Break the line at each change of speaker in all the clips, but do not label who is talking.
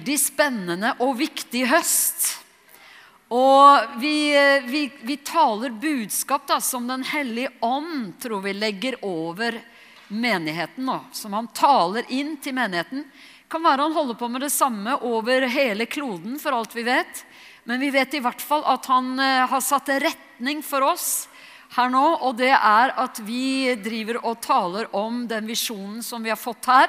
veldig spennende og viktig høst. Og vi, eh, vi, vi taler budskap da, som Den hellige ånd tror vi legger over menigheten nå. Som han taler inn til menigheten. Kan være han holder på med det samme over hele kloden, for alt vi vet. Men vi vet i hvert fall at han eh, har satt retning for oss her nå, og det er at vi driver og taler om den visjonen som vi har fått her.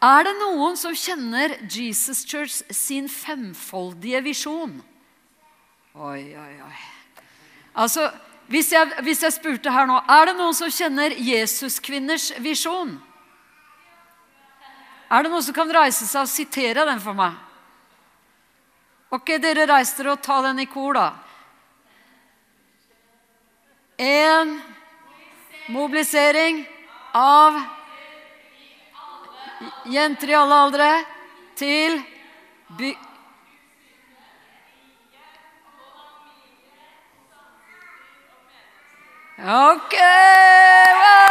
Er det noen som kjenner Jesus Church sin femfoldige visjon? Oi, oi, oi. Altså, hvis jeg, hvis jeg spurte her nå Er det noen som kjenner Jesuskvinners visjon? Er det noen som kan reise seg og sitere den for meg? Ok, dere reis dere og ta den i kor, da. En mobilisering av jenter i alle aldre til by... Ok! Wow!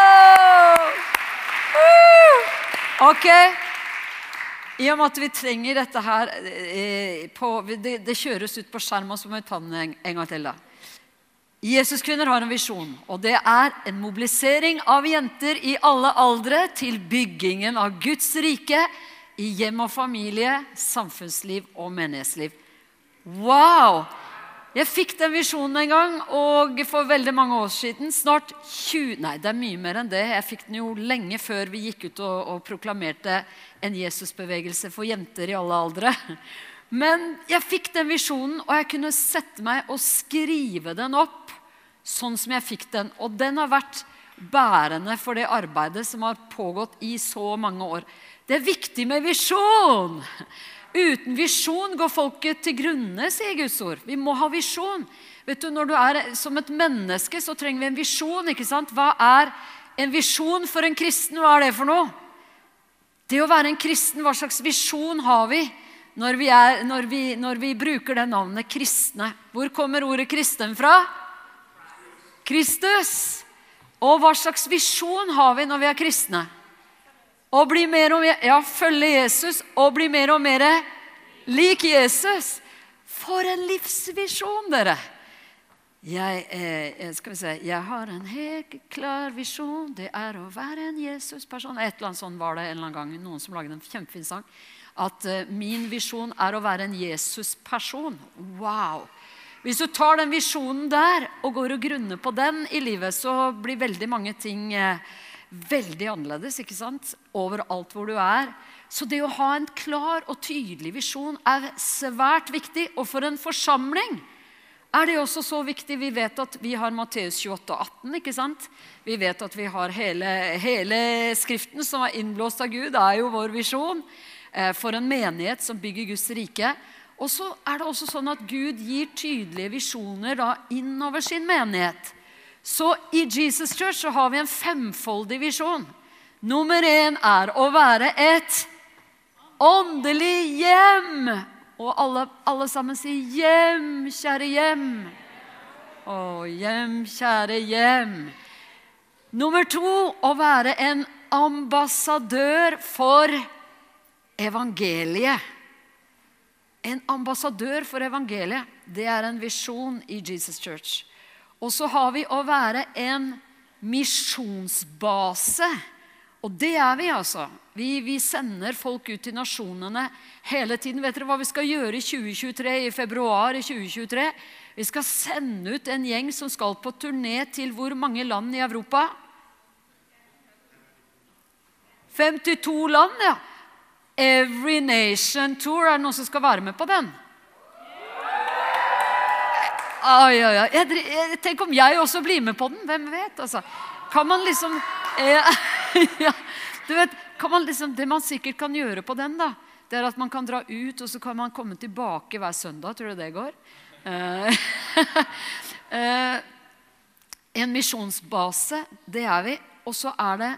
Ok. I og med at vi trenger dette her eh, på, det, det, kjøres ut på skjerm, og så må vi ta den en, en gang til. da. Jesuskvinner har en visjon, og det er en mobilisering av jenter i alle aldre til byggingen av Guds rike i hjem og familie, samfunnsliv og menighetsliv. Wow! Jeg fikk den visjonen en gang, og for veldig mange år siden Snart 20 Nei, det er mye mer enn det. Jeg fikk den jo lenge før vi gikk ut og, og proklamerte en Jesusbevegelse for jenter i alle aldre. Men jeg fikk den visjonen, og jeg kunne sette meg og skrive den opp sånn som jeg fikk den. Og den har vært bærende for det arbeidet som har pågått i så mange år. Det er viktig med visjon! Uten visjon går folket til grunne, sier Guds ord. Vi må ha visjon. Vet du, Når du er som et menneske, så trenger vi en visjon. ikke sant? Hva er en visjon for en kristen? Hva er det for noe? Det å være en kristen, hva slags visjon har vi når vi, er, når vi, når vi bruker det navnet kristne? Hvor kommer ordet kristen fra? Kristus. Og hva slags visjon har vi når vi er kristne? Å bli mer og mer, ja, følge Jesus og bli mer og mer lik Jesus. For en livsvisjon, dere! Jeg, eh, skal vi se, jeg har en helt klar visjon. Det er å være en Jesus-person. Et eller annet sånn var det en eller annen gang. Noen som lagde en kjempefin sang. At eh, min visjon er å være en Jesus-person. Wow! Hvis du tar den visjonen der og går og grunner på den i livet, så blir veldig mange ting eh, veldig annerledes ikke sant? overalt hvor du er. Så det å ha en klar og tydelig visjon er svært viktig. Og for en forsamling er det også så viktig. Vi vet at vi har Matteus 28 og 18. ikke sant? Vi vet at vi har hele, hele Skriften som er innblåst av Gud. Det er jo vår visjon eh, for en menighet som bygger Guds rike. Og så er det også sånn at Gud gir tydelige visjoner da innover sin menighet. Så i Jesus Church så har vi en femfoldig visjon. Nummer én er å være et åndelig hjem. Og alle, alle sammen sier 'hjem, kjære hjem'. Å, hjem, kjære hjem. Nummer to å være en ambassadør for evangeliet. En ambassadør for evangeliet, det er en visjon i Jesus Church. Og så har vi å være en misjonsbase. Og det er vi, altså. Vi, vi, sender folk ut til nasjonene hele tiden. Vet dere hva vi skal gjøre i 2023, i februar i 2023? Vi skal sende ut en gjeng som skal på turné til hvor mange land i Europa? 52 land, ja. Every Nation Tour. Er det noen som skal være med på den? Oi. Jeg, jeg, tenk om jeg også blir med på den. Hvem vet? Altså. Kan man liksom eh, ja, du vet, kan man liksom, Det man sikkert kan gjøre på den, da, det er at man kan dra ut, og så kan man komme tilbake hver søndag. Tror du det går? Eh, eh, en misjonsbase, det er vi. Og så er det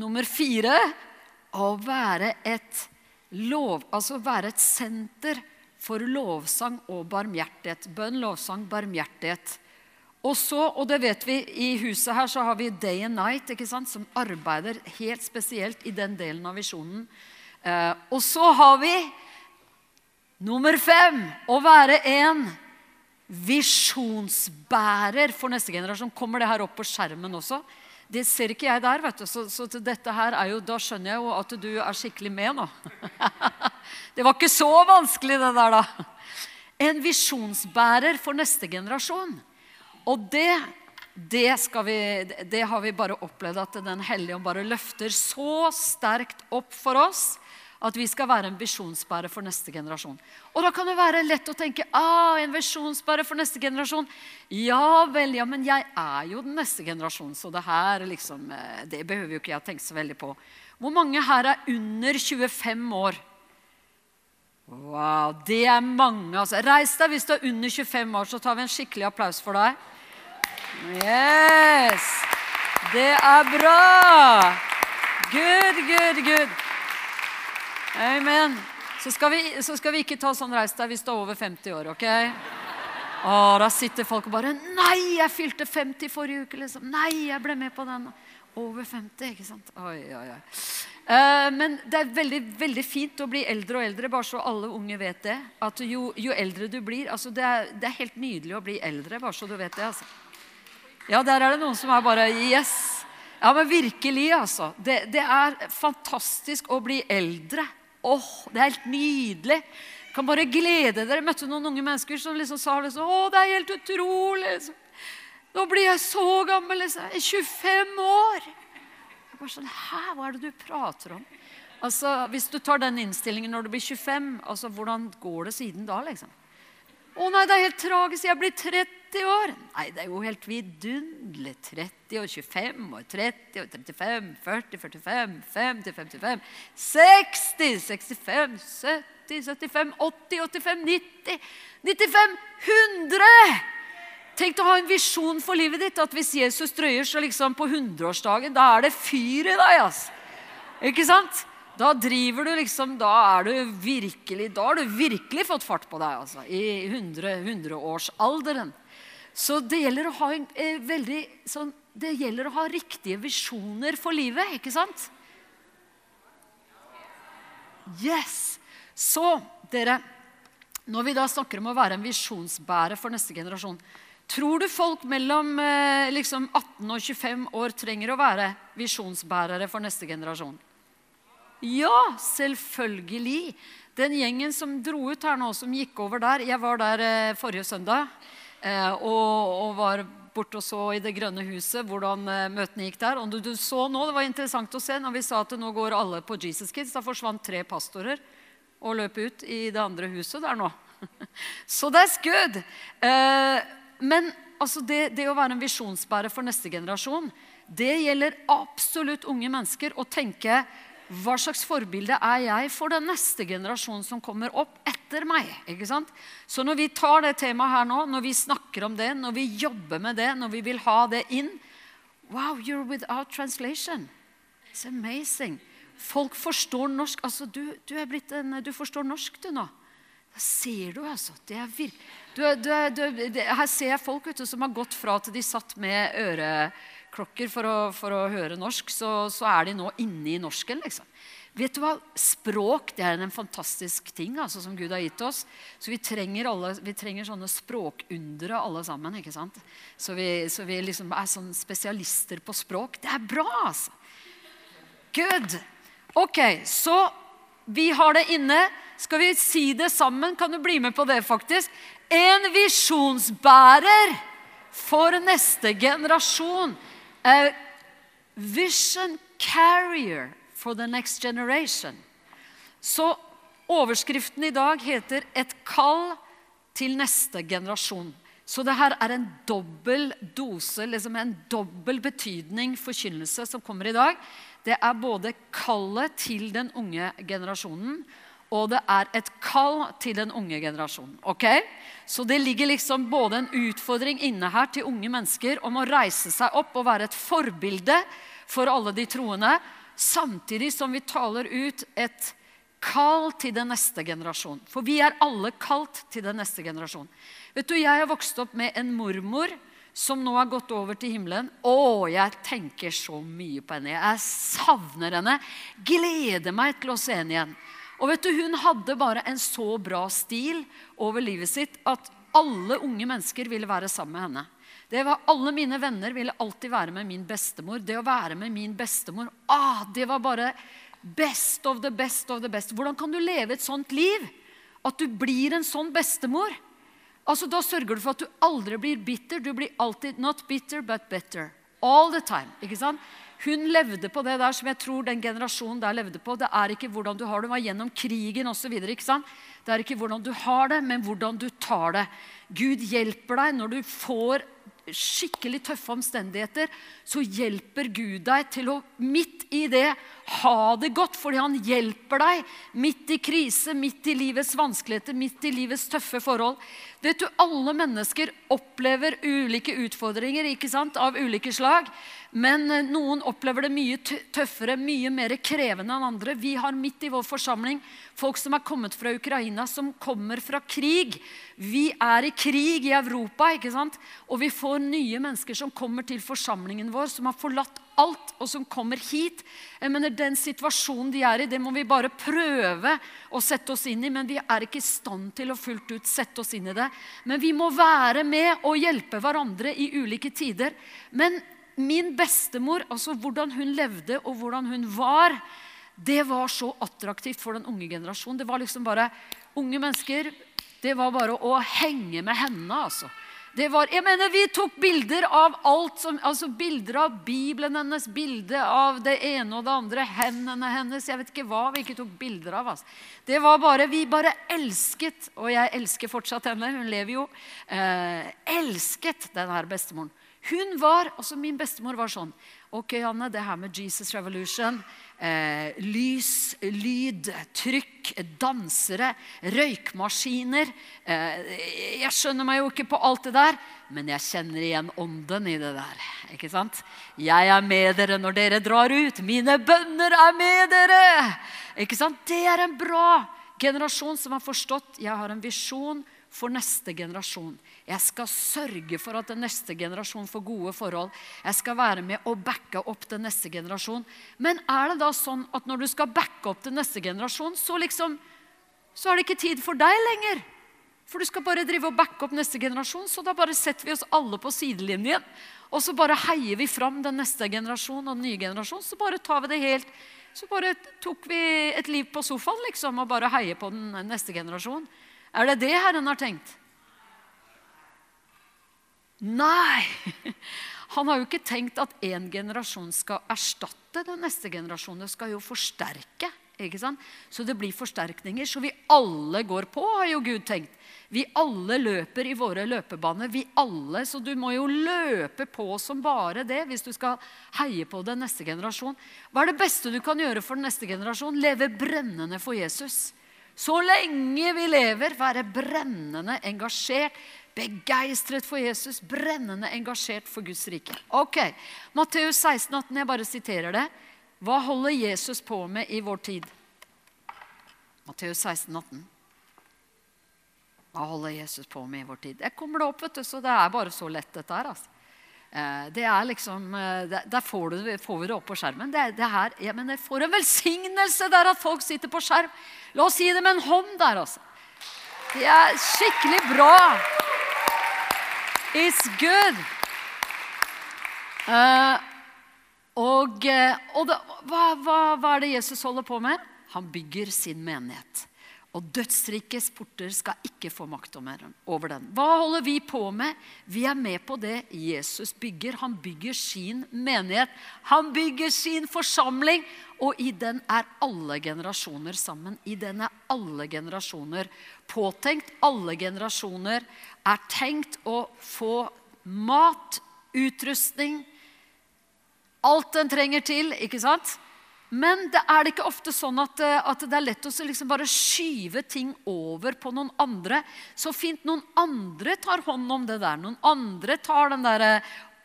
nummer fire å være et lov, altså være et senter for lovsang og barmhjertighet. Bønn, lovsang, barmhjertighet. Og så, og det vet vi, i huset her så har vi Day and Night, ikke sant, som arbeider helt spesielt i den delen av visjonen. Eh, og så har vi nummer fem å være en visjonsbærer for neste generasjon. Kommer det her opp på skjermen også? Det ser ikke jeg der, vet du. Så, så dette her er jo, da skjønner jeg jo at du er skikkelig med nå. det var ikke så vanskelig, det der, da. En visjonsbærer for neste generasjon. Og det, det, vi, det, har vi bare opplevd at Den hellige ånd bare løfter så sterkt opp for oss at vi skal være en visjonsbærer for neste generasjon. Og da kan det være lett å tenke ah, en visjonsbærer for neste generasjon. Ja vel, ja, men jeg er jo den neste generasjonen, så det her liksom, eh, det behøver jo ikke jeg tenke så veldig på. Hvor mange her er under 25 år? Wow, det er mange. altså. Reis deg hvis du er under 25 år, så tar vi en skikkelig applaus for deg. Yes! Det er bra! Good, good, good. Amen. Så skal, vi, så skal vi ikke ta sånn reis deg hvis du er over 50 år, OK? Å, da sitter folk og bare Nei, jeg fylte 50 forrige uke, liksom. Nei, jeg ble med på den. Over 50, ikke sant? Oi, oi, oi. Uh, men det er veldig, veldig fint å bli eldre og eldre, bare så alle unge vet det. At jo, jo eldre du blir altså det er, det er, helt nydelig å bli eldre, bare så du vet det. altså. Ja, der er det noen som er bare Yes! Ja, men virkelig, altså. Det, det er fantastisk å bli eldre. Åh, det er helt nydelig. Kan bare glede dere. Jeg møtte noen unge mennesker som liksom sa liksom, å, det er helt utrolig. Liksom. Nå blir jeg så gammel. Liksom. Jeg er 25 år. Jeg bare sånn, Hæ, hva er det du prater om? Altså, Hvis du tar den innstillingen når du blir 25, altså, hvordan går det siden da? liksom? Å nei, det er helt tragisk. Jeg blir 30 år. Nei, det er jo helt vidunderlig. 30 og 25 og 30 og 35, 40, 45, 50, 55, 60, 65, 70, 75, 80, 85, 90, 95, 100! Tenk å ha en visjon for livet ditt. At hvis Jesus drøyer så liksom på 100-årsdagen, da er det fyr i deg. altså. Ikke sant? Da driver du liksom, da er du virkelig, da har du virkelig fått fart på deg altså, i 100-årsalderen. 100 Så det gjelder å ha en, eh, veldig, sånn, det gjelder å ha riktige visjoner for livet, ikke sant? Yes! Så, dere, når vi da snakker om å være en visjonsbærer for neste generasjon Tror du folk mellom eh, liksom 18 og 25 år trenger å være visjonsbærere for neste generasjon? Ja, selvfølgelig. Den gjengen som dro ut her nå, som gikk over der Jeg var der eh, forrige søndag eh, og, og, var borte og så i Det grønne huset hvordan eh, møtene gikk der. Og du, du, så nå, Det var interessant å se når vi sa at nå går alle på Jesus Kids. Da forsvant tre pastorer og løp ut i det andre huset der nå. Så that's good. Eh, men altså det, det å være en visjonsbærer for neste generasjon, det gjelder absolutt unge mennesker å tenke hva slags forbilde er jeg for den neste generasjonen som kommer opp etter meg? ikke sant? Så når vi tar det temaet her nå, når vi snakker om det, når vi jobber med det, når vi vil ha det inn Wow, you're without translation. It's amazing. Folk forstår norsk. Altså, du, du, en, du forstår norsk, du nå. Da ser du, altså. Det er virk... du, her ser jeg folk ute som har gått fra at de satt med øre klokker for å, for å høre norsk, så, så, er de nå inne i norsken. liksom. Vet du hva? Språk det er en fantastisk ting altså, som Gud har gitt oss. Så vi trenger, alle, vi trenger sånne språkundere alle sammen. ikke sant? Så vi, så vi liksom er sånn spesialister på språk. Det er bra, altså! Good. Ok, så vi har det inne. Skal vi si det sammen? Kan du bli med på det, faktisk? En visjonsbærer for neste generasjon. A vision carrier for the next generation. Så overskriften i dag heter 'Et kall til neste generasjon'. Så det her er en dobbel dose, liksom en dobbel betydning forkynnelse som kommer i dag. Det er både kallet til den unge generasjonen og det er et kall til den unge generasjonen. ok? Så det ligger liksom både en utfordring inne her til unge mennesker om å reise seg opp og være et forbilde for alle de troende, samtidig som vi taler ut et kall til den neste generasjon. For vi er alle kalt til den neste generasjon. Vet du, Jeg har vokst opp med en mormor som nå har gått over til himmelen. Å, jeg tenker så mye på henne. Jeg savner henne. Gleder meg til å se henne igjen. Og vet du, Hun hadde bare en så bra stil over livet sitt at alle unge mennesker ville være sammen med henne. Det var Alle mine venner ville alltid være med min bestemor. Det å være med min bestemor, ah, det var bare best of the best of the best. Hvordan kan du leve et sånt liv? At du blir en sånn bestemor? Altså, Da sørger du for at du aldri blir bitter. Du blir alltid not bitter, but better. All the time. ikke sant? Hun levde på det der som jeg tror den generasjonen der levde på. Det er ikke hvordan du har det, Hun var gjennom krigen osv. Det er ikke hvordan du har det, men hvordan du tar det. Gud hjelper deg når du får skikkelig tøffe omstendigheter, så hjelper Gud deg til å midt i det ha det godt. Fordi han hjelper deg midt i krise, midt i livets vanskeligheter, midt i livets tøffe forhold. Vet du, Alle mennesker opplever ulike utfordringer ikke sant, av ulike slag. Men eh, noen opplever det mye tøffere, mye mer krevende enn andre. Vi har midt i vår forsamling folk som er kommet fra Ukraina, som kommer fra krig. Vi er i krig i Europa, ikke sant? og vi får nye mennesker som kommer til forsamlingen vår, som har forlatt alt, og som kommer hit. Jeg mener, Den situasjonen de er i, det må vi bare prøve å sette oss inn i. Men vi er ikke i stand til å fullt ut sette oss inn i det. Men vi må være med og hjelpe hverandre i ulike tider. Men min bestemor, altså hvordan hun levde og hvordan hun var, det var så attraktivt for den unge generasjonen. Det var liksom bare unge mennesker. Det var bare å henge med henne, altså. Det var, jeg mener, Vi tok bilder av alt som, altså bilder av Bibelen hennes, bilde av det ene og det andre, hendene hennes Jeg vet ikke hva vi ikke tok bilder av. Altså. Det var bare, Vi bare elsket, og jeg elsker fortsatt henne, hun lever jo, eh, elsket denne bestemoren. Hun var, altså Min bestemor var sånn. Ok, Janne, det her med Jesus Revolution eh, lys, lyd, trykk, dansere, røykmaskiner. Eh, jeg skjønner meg jo ikke på alt det der, men jeg kjenner igjen ånden i det der. ikke sant? Jeg er med dere når dere drar ut. Mine bønner er med dere! Ikke sant? Det er en bra generasjon som har forstått. Jeg har en visjon for neste generasjon. Jeg skal sørge for at den neste generasjon får gode forhold. Jeg skal være med og backe opp den neste generasjon. Men er det da sånn at når du skal backe opp den neste generasjon, så liksom så er det ikke tid for deg lenger? For du skal bare drive og backe opp neste generasjon, så da bare setter vi oss alle på sidelinjen. Og så bare heier vi fram den neste generasjon og den nye generasjon. Så bare tar vi det helt Så bare tok vi et liv på sofaen liksom, og bare heier på den neste generasjon. Er det det Herren har tenkt? Nei! Han har jo ikke tenkt at én generasjon skal erstatte den neste generasjonen. Det skal jo forsterke. ikke sant? Så det blir forsterkninger. Så vi alle går på, har jo Gud tenkt. Vi alle løper i våre løpebaner. Vi alle, Så du må jo løpe på som bare det hvis du skal heie på den neste generasjon. Hva er det beste du kan gjøre for den neste generasjon? Leve brennende for Jesus. Så lenge vi lever, være brennende engasjert, begeistret for Jesus, brennende engasjert for Guds rike. Ok, Matteus 16, 18, jeg bare siterer det. Hva holder Jesus på med i vår tid? Matteus 16, 18. Hva holder Jesus på med i vår tid? Jeg kommer det opp, vet du, så det er bare så lett, dette her. altså. Eh, det er liksom, eh, Der får, du, får vi det opp på skjermen. Det, det her, jeg mener, For en velsignelse det er at folk sitter på skjerm! La oss si det med en hånd der, altså. Det er skikkelig bra. It's good. Uh, og, og da, hva, hva, hva er det Jesus holder på med? Han bygger sin menighet. Og dødsrikets porter skal ikke få makt over den. Hva holder vi på med? Vi er med på det Jesus bygger. Han bygger sin menighet. Han bygger sin forsamling. Og i den er alle generasjoner sammen. I den er alle generasjoner påtenkt. Alle generasjoner er tenkt å få mat, utrustning, alt den trenger til, ikke sant? Men det er det ikke ofte sånn at, eh, at det er lett å liksom bare skyve ting over på noen andre. Så fint noen andre tar hånd om det der. Noen andre tar den derre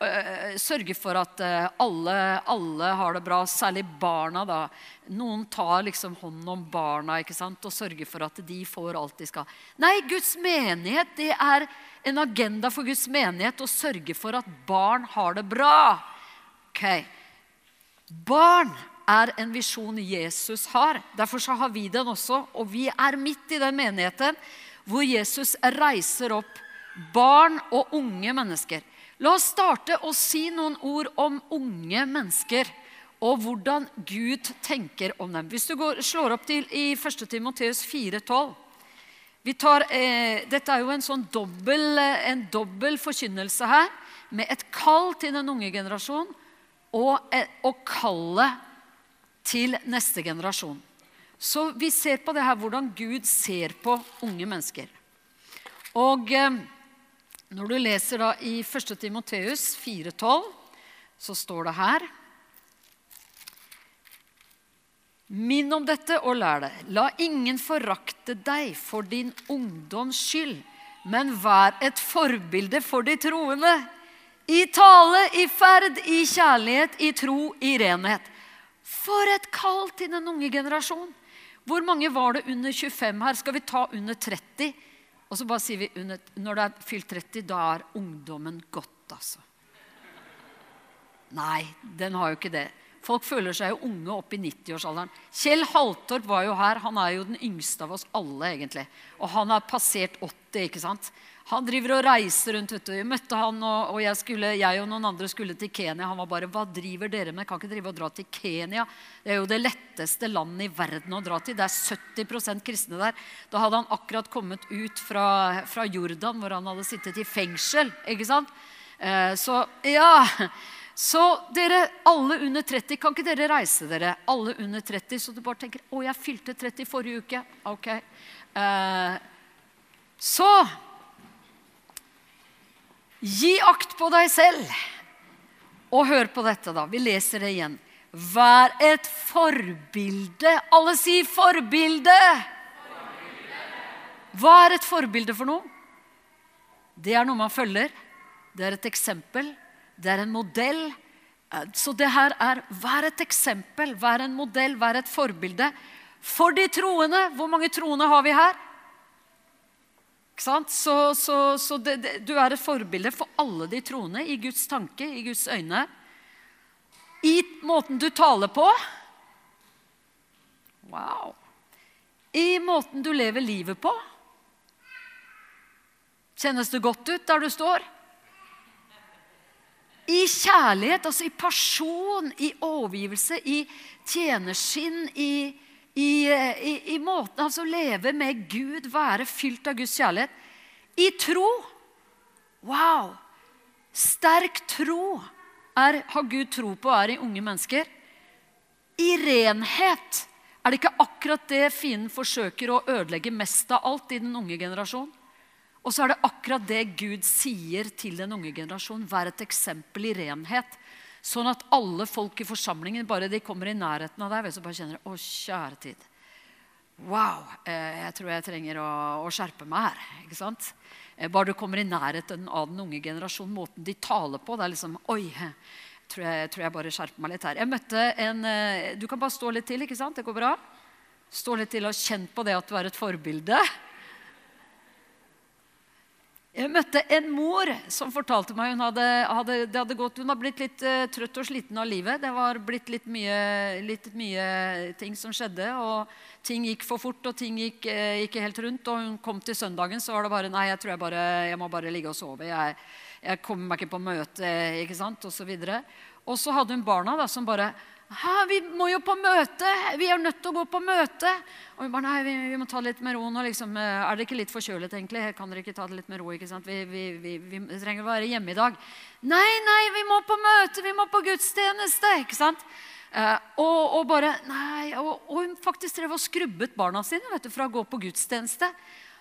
øh, sørge for at alle, alle, har det bra, særlig barna. da. Noen tar liksom hånd om barna ikke sant? og sørger for at de får alt de skal. Nei, Guds menighet det er en agenda for Guds menighet å sørge for at barn har det bra. Ok. Barn er en visjon Jesus har. Derfor så har vi den også. Og vi er midt i den menigheten hvor Jesus reiser opp barn og unge mennesker. La oss starte å si noen ord om unge mennesker og hvordan Gud tenker om dem. Hvis du går, slår opp til i 1. Timoteus 4,12 eh, Dette er jo en sånn dobbel, eh, en dobbel forkynnelse her, med et kall til den unge generasjon og, eh, og kallet til neste generasjon. Så vi ser på det her hvordan Gud ser på unge mennesker. Og eh, når du leser da i 1. Timoteus 4,12, så står det her Minn om dette og lær det. La ingen forakte deg for din ungdoms skyld, men vær et forbilde for de troende. I tale, i ferd, i kjærlighet, i tro, i renhet. For et kall til den unge generasjon. Hvor mange var det under 25 her? Skal vi ta under 30? Og så bare sier vi under, når det er fylt 30, da er ungdommen godt, altså. Nei, den har jo ikke det. Folk føler seg jo unge opp i 90-årsalderen. Kjell Haltorp var jo her. Han er jo den yngste av oss alle, egentlig. Og han har passert 80, ikke sant? Han driver og reiser rundt. vet du. Jeg møtte han, og, jeg, skulle, jeg, og noen andre skulle til Kenya. Han var bare 'Hva driver dere med? Kan ikke drive og dra til Kenya?' Det er jo det letteste landet i verden å dra til. Det er 70% kristne der. Da hadde han akkurat kommet ut fra, fra Jordan, hvor han hadde sittet i fengsel. ikke sant? Eh, så ja så dere alle under 30, kan ikke dere reise dere? Alle under 30, Så du bare tenker 'Å, jeg fylte 30 forrige uke.' Ok. Eh, så Gi akt på deg selv. Og hør på dette, da. Vi leser det igjen. Vær et forbilde. Alle sier 'forbilde'. Hva er et forbilde for noe? Det er noe man følger. Det er et eksempel. Det er en modell. Eh, så det her er Vær et eksempel, vær en modell, vær et forbilde for de troende. Hvor mange troende har vi her? Så, så, så det, det, du er et forbilde for alle de troende i Guds tanke, i Guds øyne. I måten du taler på. Wow. I måten du lever livet på. Kjennes det godt ut der du står? I kjærlighet, altså i person, i overgivelse, i tjenerskinn, i, i, i, i måten altså å leve med Gud, være fylt av Guds kjærlighet. I tro. Wow! Sterk tro er, har Gud tro på er i unge mennesker. I renhet er det ikke akkurat det fienden forsøker å ødelegge mest av alt i den unge generasjonen. Og så er det akkurat det Gud sier til den unge generasjonen. Vær et eksempel i renhet. Sånn at alle folk i forsamlingen, bare de kommer i nærheten av deg, så bare kjenner Å, kjære tid. Wow, eh, jeg tror jeg trenger å, å skjerpe meg her. ikke sant? Eh, bare du kommer i nærheten av den unge generasjonen, måten de taler på, det er liksom Oi, tror jeg, tror jeg bare skjerper meg litt her. Jeg møtte en eh, Du kan bare stå litt til, ikke sant? Det går bra? Stå litt til og kjenn på det at du er et forbilde. Jeg møtte en mor som fortalte meg hun hadde, hadde, det hadde gått, hun hadde blitt litt uh, trøtt og sliten av livet. Det var blitt litt mye, litt mye, ting som skjedde. og Ting gikk for fort, og ting gikk uh, ikke helt rundt. og Hun kom til søndagen, så var det bare Nei, jeg tror jeg bare jeg må bare ligge og sove. Jeg, jeg kommer meg ikke på møte, ikke sant. Og, og så hadde hun barna da, som bare vi må jo på møte! Vi er nødt til å gå på møte! Og vi bare, nei, vi, vi må ta det litt med ro nå. Liksom, eh, er dere ikke litt forkjølet, egentlig? Kan dere ikke ta det litt med ro? ikke sant? Vi, vi, vi, trenger å være hjemme i dag. Nei, nei, vi må på møte! Vi må på gudstjeneste! ikke sant? Eh, og, og, bare, nei, og, og, hun faktisk drev og skrubbet barna sine vet du, fra å gå på gudstjeneste.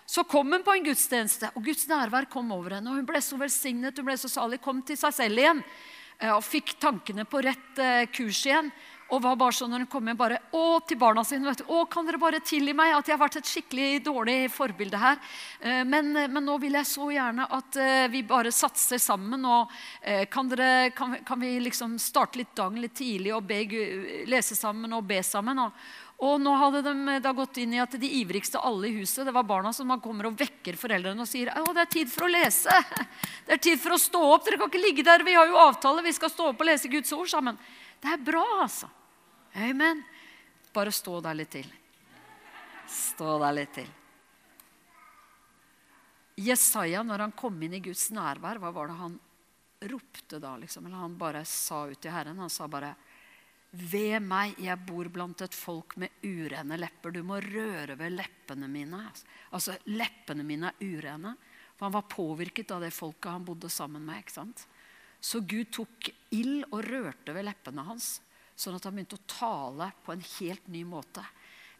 Så kom hun på en gudstjeneste, og Guds nærvær kom over henne. og Hun ble så velsignet, hun ble så salig, kom til seg selv igjen. Eh, og fikk tankene på rett eh, kurs igjen. Og var bare sånn når hun kom hjem bare, å, til barna sine vet du, å, kan dere bare tilgi meg at jeg har vært et skikkelig dårlig forbilde her. Eh, men, men nå vil jeg så gjerne at vi bare satser sammen. og Kan, dere, kan, kan vi liksom starte litt dagen litt tidlig og be, lese sammen og be sammen? Og, Og nå hadde de eh, da gått inn i at de ivrigste alle i huset, det var barna som kommer og vekker foreldrene og sier å, det er tid for å lese. Det er tid for å stå opp. Dere kan ikke ligge der. Vi har jo avtale. Vi skal stå opp og lese Guds ord sammen. Det er bra, altså. Amen. Bare stå der litt til. Stå der litt til. Jesaja, når han kom inn i Guds nærvær, hva var det han ropte da? liksom? Eller han bare sa ut til Herren. Han sa bare ved meg, jeg bor blant et folk med urene lepper. Du må røre ved leppene mine. Altså, leppene mine er urene. For han var påvirket av det folket han bodde sammen med. ikke sant? Så Gud tok ild og rørte ved leppene hans, sånn at han begynte å tale på en helt ny måte.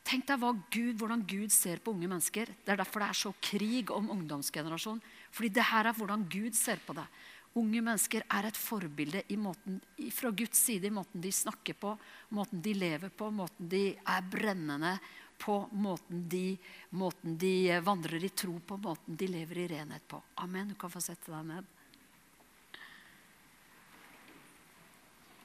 Tenk deg Gud, hvordan Gud ser på unge mennesker. Det er derfor det er så krig om ungdomsgenerasjonen. Fordi det her er hvordan Gud ser på det. Unge mennesker er et forbilde måten, fra Guds side i måten de snakker på, måten de lever på, måten de er brennende på, måten de, måten de vandrer i tro på, måten de lever i renhet på. Amen. Du kan få sette deg ned.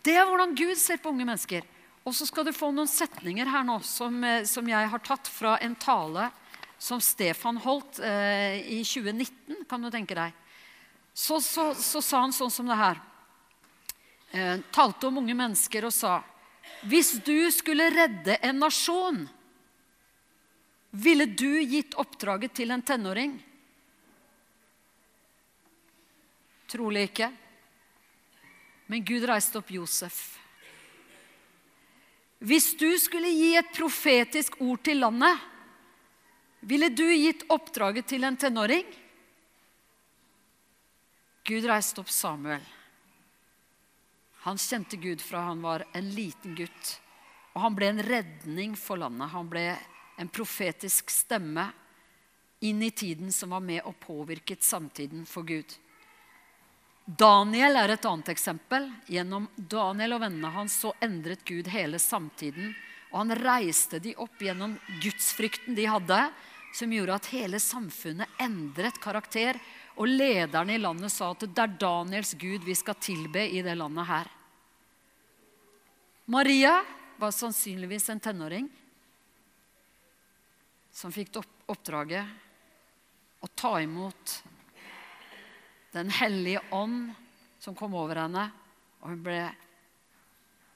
Det er hvordan Gud ser på unge mennesker. Og så skal du få noen setninger her nå som, eh, som jeg har tatt fra en tale som Stefan holdt eh, i 2019, kan du tenke deg. Så, så, så, sa han sånn som det her. Eh, talte om unge mennesker og sa Hvis du skulle redde en nasjon, ville du gitt oppdraget til en tenåring? Trolig ikke. Men Gud reiste opp Josef. Hvis du skulle gi et profetisk ord til landet, ville du gitt oppdraget til en tenåring? Gud reiste opp Samuel. Han kjente Gud fra han var en liten gutt. Og han ble en redning for landet. Han ble en profetisk stemme inn i tiden som var med og påvirket samtiden for Gud. Daniel er et annet eksempel. Gjennom Daniel og vennene hans så endret Gud hele samtiden. Og han reiste de opp gjennom gudsfrykten de hadde, som gjorde at hele samfunnet endret karakter. Og lederne i landet sa at det er Daniels Gud vi skal tilbe i det landet her. Maria var sannsynligvis en tenåring som fikk oppdraget å ta imot den hellige ånd som kom over henne. Og hun, ble,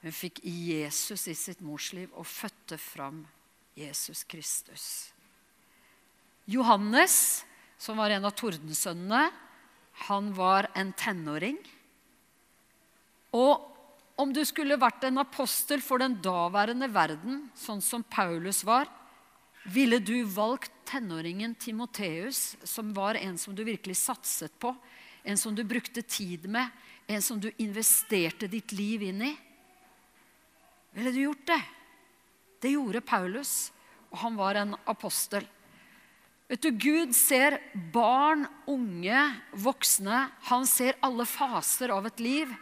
hun fikk Jesus i sitt morsliv og fødte fram Jesus Kristus. Johannes, som var en av tordensønnene, han var en tenåring. Og om du skulle vært en apostel for den daværende verden, sånn som Paulus var, ville du valgt tenåringen Timoteus, som var en som du virkelig satset på, en som du brukte tid med, en som du investerte ditt liv inn i? Ville du gjort det? Det gjorde Paulus, og han var en apostel. Vet du, Gud ser barn, unge, voksne. Han ser alle faser av et liv.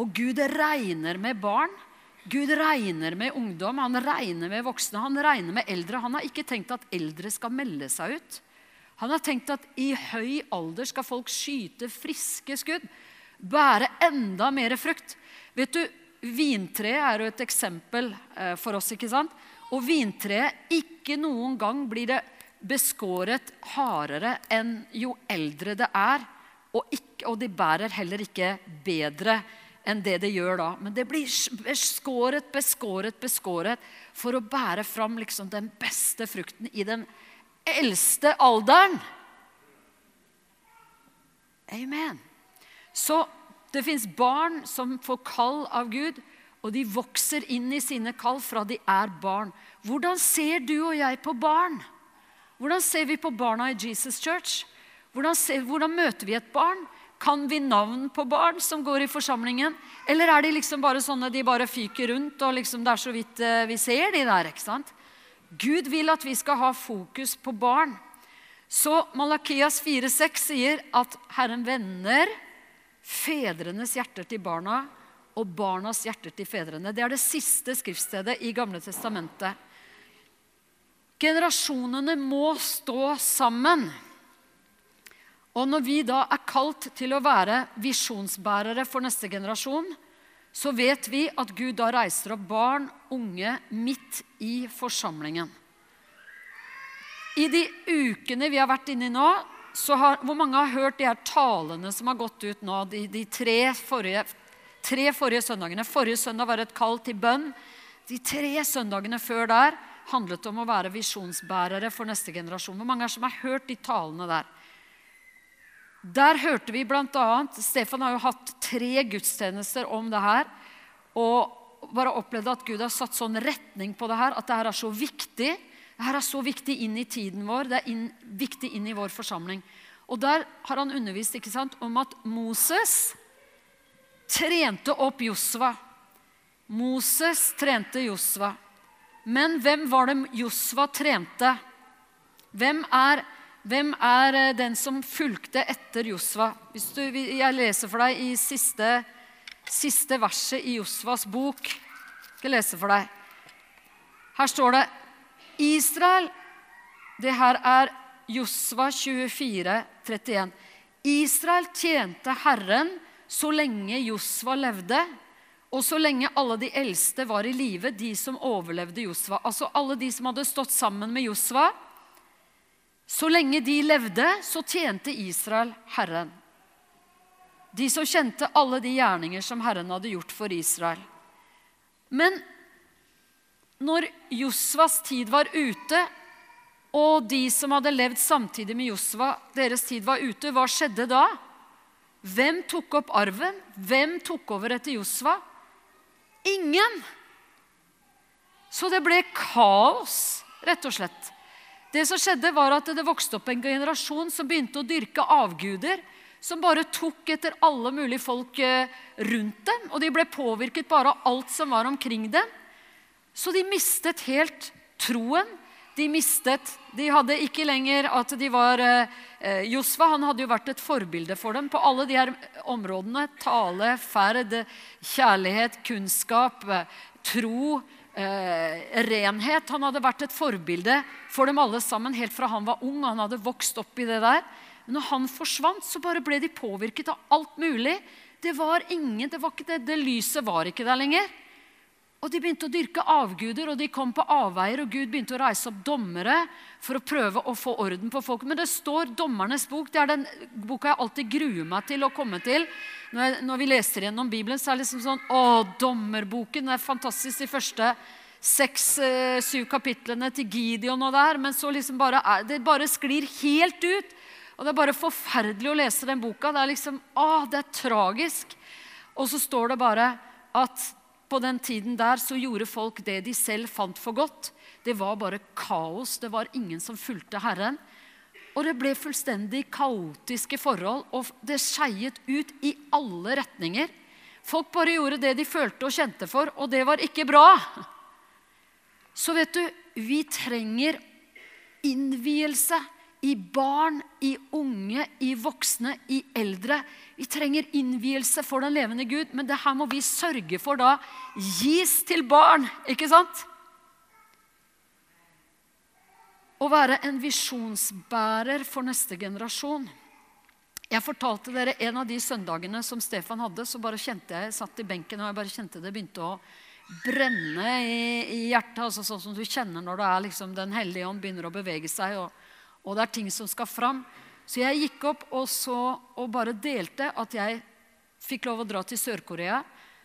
Og Gud regner med barn. Gud regner med ungdom, han regner med voksne, han regner med eldre. Han har ikke tenkt at eldre skal melde seg ut. Han har tenkt at i høy alder skal folk skyte friske skudd. Bære enda mer frukt. Vet du, Vintreet er jo et eksempel eh, for oss. ikke sant? Og vintreet ikke noen gang blir det beskåret hardere enn jo eldre det er. Og, ikke, og de bærer heller ikke bedre enn det det gjør da. Men det blir beskåret, beskåret, beskåret for å bære fram liksom den beste frukten i den eldste alderen. Amen. Så det fins barn som får kall av Gud, og de vokser inn i sine kall fra de er barn. Hvordan ser du og jeg på barn? Hvordan ser vi på barna i Jesus Church? Hvordan, ser, hvordan møter vi et barn? Kan vi navn på barn som går i forsamlingen? Eller er de liksom bare sånne de bare fyker rundt, og liksom det er så vidt eh, vi ser de der? ikke sant? Gud vil at vi skal ha fokus på barn. Så Malakias 4,6 sier at Herren vender fedrenes hjerter til barna og barnas hjerter til fedrene. Det er det siste skriftstedet i Gamle testamentet. Generasjonene må stå sammen. Og når vi da er kalt til å være visjonsbærere for neste generasjon, så vet vi at Gud da reiser opp barn, unge, midt i forsamlingen. I de ukene vi har vært inne i nå, så har, hvor mange har hørt de her talene som har gått ut nå, de, de tre, forrige, tre forrige søndagene? Forrige søndag var et kall til bønn. De tre søndagene før der handlet om å være visjonsbærere for neste generasjon. Hvor mange er som har hørt de talene der? Der hørte vi bl.a. Stefan har jo hatt tre gudstjenester om det her. Og bare opplevde at Gud har satt sånn retning på det her, at det her er så viktig. Det her er så viktig inn i tiden vår, det er inn, viktig inn i vår forsamling. Og Der har han undervist ikke sant, om at Moses trente opp Josva. Moses trente Josva. Men hvem var det Josva trente? Hvem er, hvem er eh, den som fulgte etter Josva? Jeg leser for deg i siste, siste verset i Josvas bok. Jeg skal lese for deg. Her står det Israel Det her er Josva 24, 31. Israel tjente Herren så lenge Josva levde, og så lenge alle de eldste var i live, de som overlevde Josva. Altså alle de som hadde stått sammen med Josva. Så lenge de levde, så tjente Israel Herren. De som kjente alle de gjerninger som Herren hadde gjort for Israel. Men når Josvas tid var ute, og de som hadde levd samtidig med Josva, deres tid var ute, hva skjedde da? Hvem tok opp arven? Hvem tok over etter Josva? Ingen! Så det ble kaos, rett og slett. Det som skjedde var at Det vokste opp en generasjon som begynte å dyrke avguder. Som bare tok etter alle mulige folk eh, rundt dem. Og de ble påvirket bare av alt som var omkring dem. Så de mistet helt troen. De mistet De hadde ikke lenger at de var eh, Josva han hadde jo vært et forbilde for dem på alle de her områdene. Tale, ferd, kjærlighet, kunnskap, tro, eh, renhet. Han hadde vært et forbilde for dem alle sammen helt fra han var ung. Han hadde vokst opp i det der. Men når han forsvant, så bare ble de påvirket av alt mulig. Det var ingen, det, var ikke det, det lyset var ikke der lenger. Og De begynte å dyrke avguder, og de kom på avveier. og Gud begynte å reise opp dommere for å prøve å få orden på folk. Men det står Dommernes bok. Det er den boka jeg alltid gruer meg til å komme til. Når, jeg, når vi leser gjennom Bibelen, så er det liksom sånn Å, dommerboken! Det er fantastisk de første seks-syv eh, kapitlene til Gideon og der. Men så liksom bare det bare sklir helt ut. Og det er bare forferdelig å lese den boka. Det er liksom, å, det er tragisk. Og så står det bare at på den tiden der så gjorde folk det de selv fant for godt. Det var bare kaos. Det var ingen som fulgte Herren. Og det ble fullstendig kaotiske forhold, og det skeiet ut i alle retninger. Folk bare gjorde det de følte og kjente for, og det var ikke bra. Så vet du, vi trenger innvielse i barn, i unge, i voksne, i eldre. Vi trenger innvielse for den levende Gud, men det her må vi sørge for da gis til barn. Ikke sant? Å være en visjonsbærer for neste generasjon. Jeg fortalte dere en av de søndagene som Stefan hadde, så bare kjente jeg, satt i benken og jeg bare kjente det begynte å brenne i, i hjertet. altså Sånn som du kjenner når det er liksom Den hellige ånd begynner å bevege seg. og og det er ting som skal fram. Så jeg gikk opp og, så, og bare delte at jeg fikk lov å dra til Sør-Korea.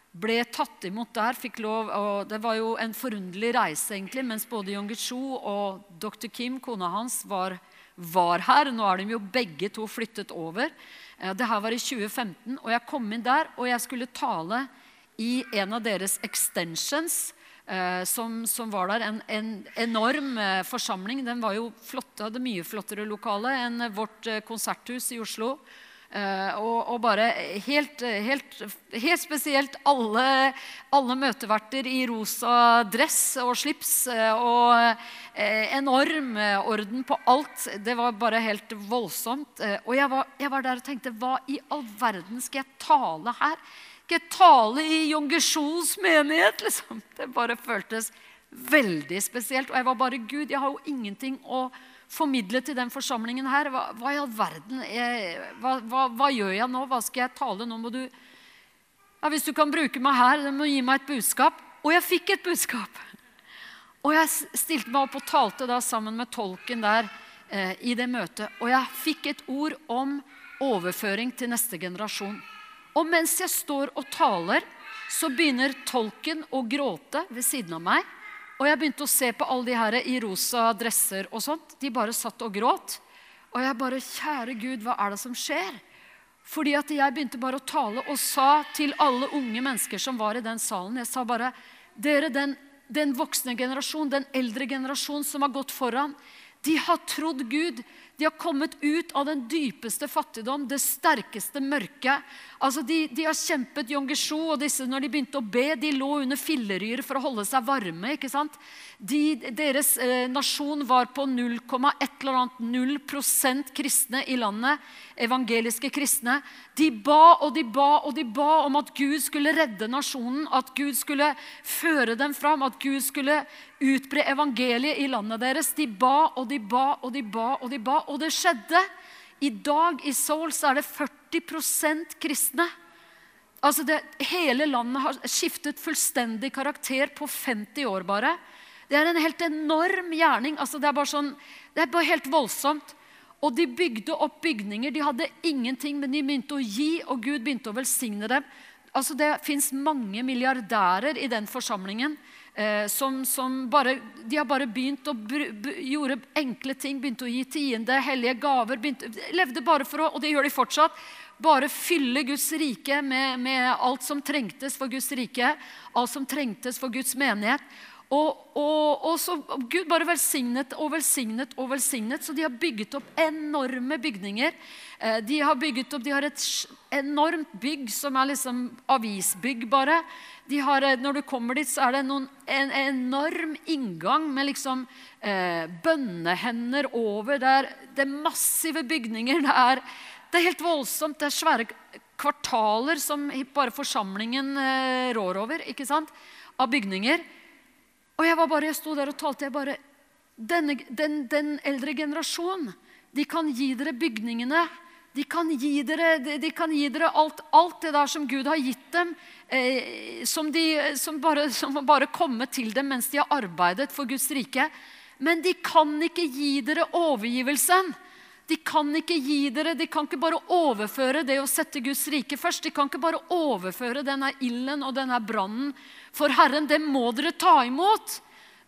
Ble tatt imot der. fikk lov, og Det var jo en forunderlig reise, egentlig, mens både Yong-Cho og dr. Kim, kona hans, var, var, her. Nå er de jo begge to flyttet over. Eh, det her var i 2015, og jeg kom inn der, og jeg skulle tale i en av deres extensions som, som, var der. En, en enorm eh, forsamling. Den var jo flott, hadde mye flottere lokale enn vårt eh, konserthus i Oslo. Og, og, bare helt, helt, helt spesielt alle, alle, møteverter i rosa dress og slips. Og enorm orden på alt. Det var bare helt voldsomt. Og jeg var, jeg var der og tenkte Hva i all verden skal jeg tale her? Ikke tale i Jongesjons menighet. Liksom. Det bare føltes veldig spesielt. Og jeg var bare Gud, jeg har jo ingenting å formidle til den forsamlingen her. Hva, hva i all verden jeg, hva, hva, hva, gjør jeg nå? Hva skal jeg tale? Nå må du Ja, hvis du kan bruke meg her, du må gi meg et budskap. Og jeg fikk et budskap. Og jeg stilte meg opp og talte da sammen med tolken der eh, i det møtet. Og jeg fikk et ord om overføring til neste generasjon. Og mens jeg står og taler, så begynner tolken å gråte ved siden av meg. Og jeg begynte å se på alle de her i rosa dresser og sånt. De bare satt og gråt. Og jeg bare Kjære Gud, hva er det som skjer? Fordi at jeg begynte bare å tale og sa til alle unge mennesker som var i den salen Jeg sa bare Dere, den, den voksne generasjon, den eldre generasjon som har gått foran, de har trodd Gud. De har kommet ut av den dypeste fattigdom, det sterkeste mørket. Altså, de, de har kjempet Jon og disse, når de begynte å be, de lå under filleryr for å holde seg varme. ikke sant? De, deres eh, nasjon var på 0,1 eller annet 0% kristne i landet. Evangeliske kristne. De ba og de ba og de ba om at Gud skulle redde nasjonen, at Gud skulle føre dem fram, at Gud skulle utbre evangeliet i landet deres. De ba og de ba og de ba og de ba. Og det skjedde. I dag i Seoul så er det 40 kristne. Altså det, Hele landet har skiftet fullstendig karakter på 50 år bare. Det er en helt enorm gjerning. Altså det, er bare sånn, det er bare helt voldsomt. Og de bygde opp bygninger. De hadde ingenting, men de begynte å gi, og Gud begynte å velsigne dem. Altså Det fins mange milliardærer i den forsamlingen. Eh, som, som bare, de har bare begynt å gjøre enkle ting. Begynte å gi tiende, hellige gaver. Begynte, levde bare for å, og det gjør de fortsatt, bare fylle Guds rike med, med alt som trengtes for Guds rike. Alt som trengtes for Guds menighet. Og, og, og, så Gud bare velsignet og velsignet og velsignet. Så de har bygget opp enorme bygninger. Eh, de har bygget opp, de har et enormt bygg som er liksom avisbygg, bare. De Har, eh, når du kommer dit, så er det noen, en enorm inngang med liksom eh, bønnehender over. Det er, det er massive bygninger. Det er, det er, helt voldsomt. Det er svære kvartaler som bare forsamlingen eh, rår over. ikke sant? Av bygninger. Og jeg var bare, jeg sto der og talte. jeg bare, denne, den, den, eldre generasjonen, de kan gi dere bygningene. De kan gi dere, de kan gi dere alt, alt, det der som Gud har gitt dem, eh, som, de, som, bare, som bare kommet til dem mens de har arbeidet for Guds rike. Men de kan ikke gi dere overgivelsen. De kan ikke gi dere, de kan ikke bare overføre det å sette Guds rike først. De kan ikke bare overføre denne ilden og denne brannen for Herren. Det må dere ta imot.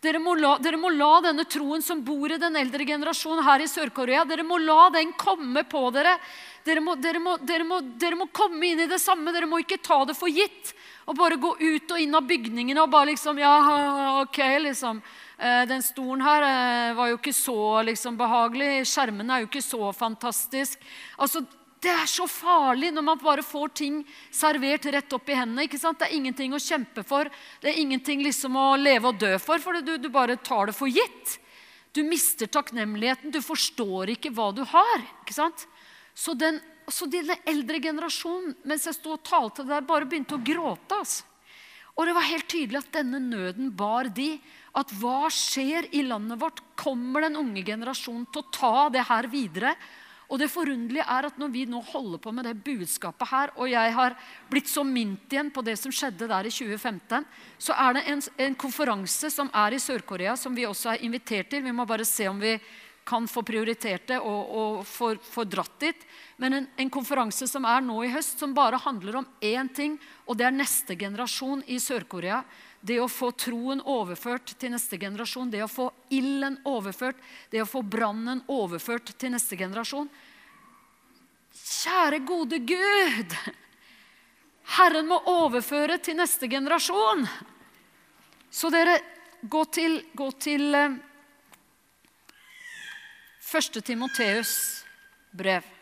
Dere må, la, dere må la denne troen som bor i den eldre generasjonen her i Sør-Korea, dere må la den komme på dere. Dere må, dere, må, dere, må, komme inn i det samme. Dere må ikke ta det for gitt. Og bare gå ut og inn av bygningene og bare liksom Ja, ok, liksom. Eh, den stolen her eh, var jo ikke så liksom, behagelig. Skjermene er jo ikke så fantastisk. Altså, det er så farlig når man bare får ting servert rett opp i hendene. ikke sant? Det er ingenting å kjempe for. Det er ingenting liksom å leve og dø for, for du, du bare tar det for gitt. Du mister takknemligheten. Du forstår ikke hva du har. ikke sant? Så den, så den eldre generasjonen, mens jeg sto og talte der, bare begynte å gråte. altså. Og det var helt tydelig at denne nøden bar de. At hva skjer i landet vårt? Kommer den unge generasjonen til å ta det her videre? Og det forunderlige er at når vi nå holder på med det budskapet her, og jeg har blitt så mint igjen på det som skjedde der i 2015, så er det en, en konferanse som er i Sør-Korea, som vi også er invitert til. Vi må bare se om vi kan få prioritert det og, og få, dratt dit. Men en, en, konferanse som er nå i høst, som bare handler om én ting, og det er neste generasjon i Sør-Korea. Det å få troen overført til neste generasjon, det å få ilden overført, det å få brannen overført til neste generasjon. Kjære, gode Gud! Herren må overføre til neste generasjon. Så dere, gå til, gå til 1. Timoteus brev.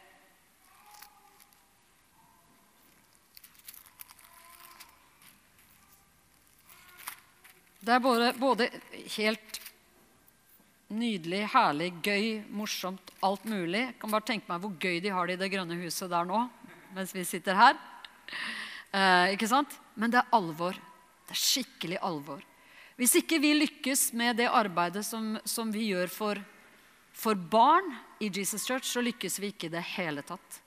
Det er både, både, helt nydelig, herlig, gøy, morsomt, alt mulig. Jeg kan bare tenke meg hvor gøy de har det i det grønne huset der nå, mens vi sitter her. Eh, ikke sant? Men det er alvor. Det er skikkelig alvor. Hvis ikke vi lykkes med det arbeidet som, som vi gjør for for barn i Jesus Church så lykkes vi ikke i det hele tatt.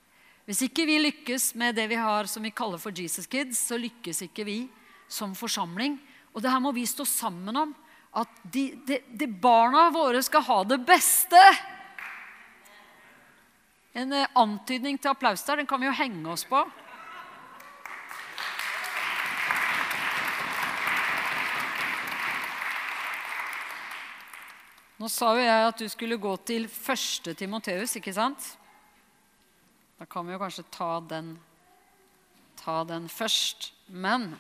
Hvis ikke vi lykkes med det vi har som vi kaller for Jesus Kids, så lykkes ikke vi som forsamling. Og det her må vi stå sammen om. At de, de, de barna våre skal ha det beste. En eh, antydning til applaus der, den kan vi jo henge oss på. Nå sa jo jeg at du skulle gå til første Timoteus, ikke sant? Da kan vi jo kanskje ta den, ta den først. Men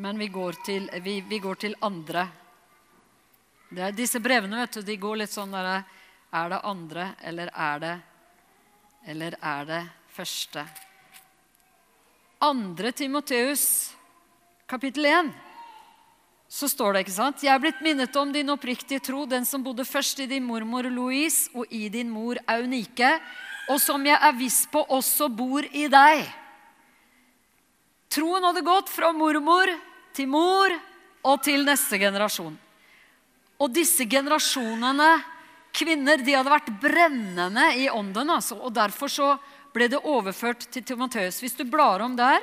Men vi går til, vi, vi går til andre. Er, disse brevene vet du, de går litt sånn der Er det andre, eller er det Eller er det første? Andre Timoteus, kapittel 1 så står det, ikke sant? Jeg er blitt minnet om din oppriktige tro, den som bodde først i din mormor Louise og i din mor Aunike, og som jeg er viss på også bor i deg. Troen hadde gått fra mormor til mor og til neste generasjon. Og disse generasjonene kvinner de hadde vært brennende i ånden. Altså, og Derfor så ble det overført til Timoteus. Hvis du blar om der,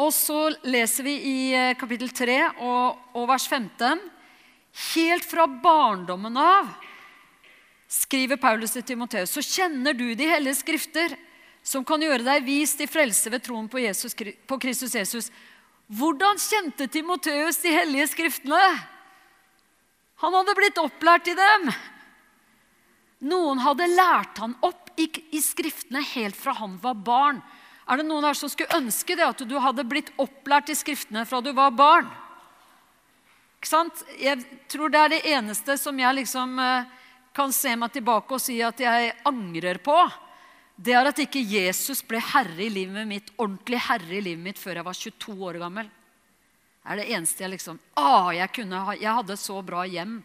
og så leser vi i eh, kapittel 3 og, og vers 15. Helt fra barndommen av, skriver Paulus til Timoteus, så kjenner du de hellige skrifter, som kan gjøre deg vist i frelse ved troen på, Jesus, på Kristus Jesus. Hvordan kjente Timoteus de hellige skriftene? Han hadde blitt opplært i dem. Noen hadde lært han opp i, i skriftene helt fra han var barn. Er det noen her som skulle ønske det, at du hadde blitt opplært i Skriftene fra du var barn? Ikke sant? Jeg tror det er det eneste som jeg liksom eh, kan se meg tilbake og si at jeg angrer på. Det er at ikke Jesus ble herre i livet mitt, ordentlig herre i livet mitt før jeg var 22 år gammel. Det er det eneste jeg liksom ah, jeg, ha, jeg hadde så bra hjem,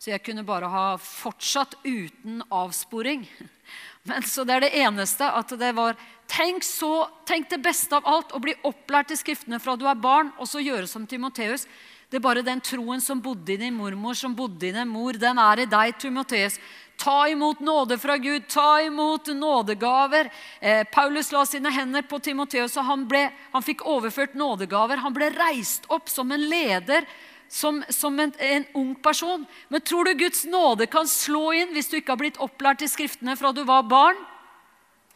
så jeg kunne bare ha fortsatt uten avsporing. Men så det er det eneste at det var Tenk, så, tenk det beste av alt, å bli opplært i Skriftene fra du er barn, og så gjøre som Timoteus. Det er bare den troen som bodde i din mormor, som bodde i din mor, den er i deg, Timoteus. Ta imot nåde fra Gud, ta imot nådegaver. Eh, Paulus la sine hender på Timoteus, og han, ble, han fikk overført nådegaver. Han ble reist opp som en leder som, som en, en, ung person. Men tror du Guds nåde kan slå inn hvis du ikke har blitt opplært i Skriftene fra du var barn?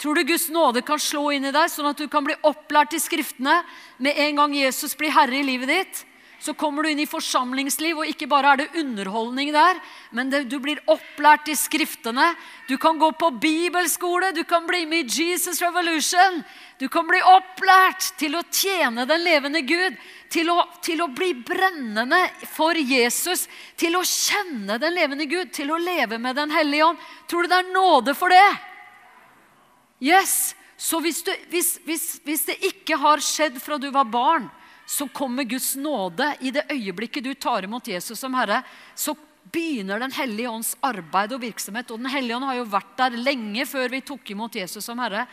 Tror du Guds nåde kan slå inn i deg, sånn at du kan bli opplært i Skriftene med en gang Jesus blir herre i livet ditt? Så kommer du inn i forsamlingsliv, og ikke bare er det underholdning der, men det, du blir opplært i Skriftene. Du kan gå på bibelskole, du kan bli med i Jesus Revolution. Du kan bli opplært til å tjene den levende Gud, til å, til å, bli brennende for Jesus, til å kjenne den levende Gud, til å leve med Den hellige ånd. Tror du det er nåde for det? Yes! Så hvis, du, hvis, hvis, hvis det ikke har skjedd fra du var barn, så kommer Guds nåde i det øyeblikket du tar imot Jesus som Herre. Så begynner Den hellige ånds arbeid og virksomhet. Og Den hellige ånd har jo vært der lenge før vi tok imot Jesus som Herre.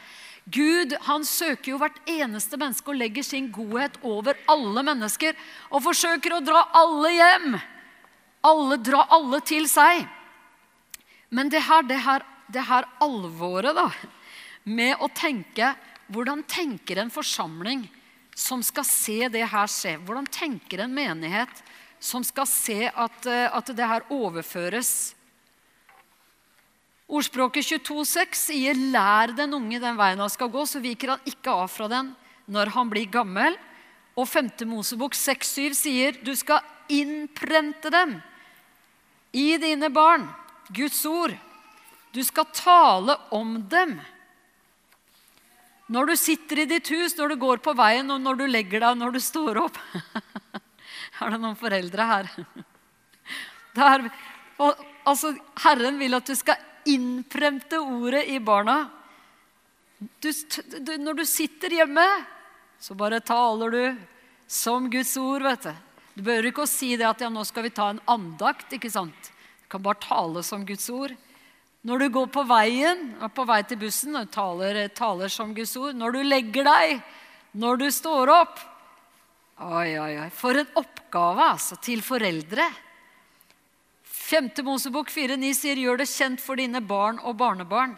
Gud han søker jo hvert eneste menneske og legger sin godhet over alle mennesker. Og forsøker å dra alle hjem. Alle, dra alle til seg. Men det her, det her, det her alvoret da, med å tenke Hvordan tenker en forsamling som skal se det her skje? Hvordan tenker en menighet som skal se at, eh, at det her overføres Ordspråket 22,6 sier 'lær den unge den veien han skal gå', så viker han ikke av fra den når han blir gammel. Og 5. Mosebok 6,7 sier 'du skal innprente dem i dine barn', Guds ord. Du skal tale om dem. Når du sitter i ditt hus, når du går på veien, og når du legger deg, når du står opp. er det noen foreldre her? Der, og, altså, Herren vil at du skal innfremte ordet i barna. Du, du, når du sitter hjemme, så bare taler du som Guds ord. vet Du Du behøver ikke å si det at ja, nå skal vi ta en andakt. ikke sant? Du kan bare tale som Guds ord. Når du går på veien, er på vei til bussen, og taler, taler som Guds ord. Når du legger deg, når du står opp. Oi, oi, oi. For en oppgave altså, til foreldre Femte Mosebok 4,9 sier 'gjør det kjent for dine barn og barnebarn'.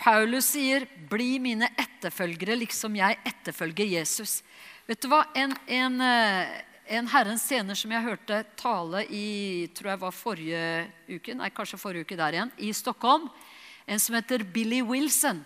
Paulus sier 'bli mine etterfølgere liksom jeg etterfølger Jesus'. Vet du hva? En, en, eh, en Herrens tjener som jeg hørte tale i tror jeg var forrige uke, nei, kanskje forrige uke der igjen, i Stockholm, en som heter Billy Wilson.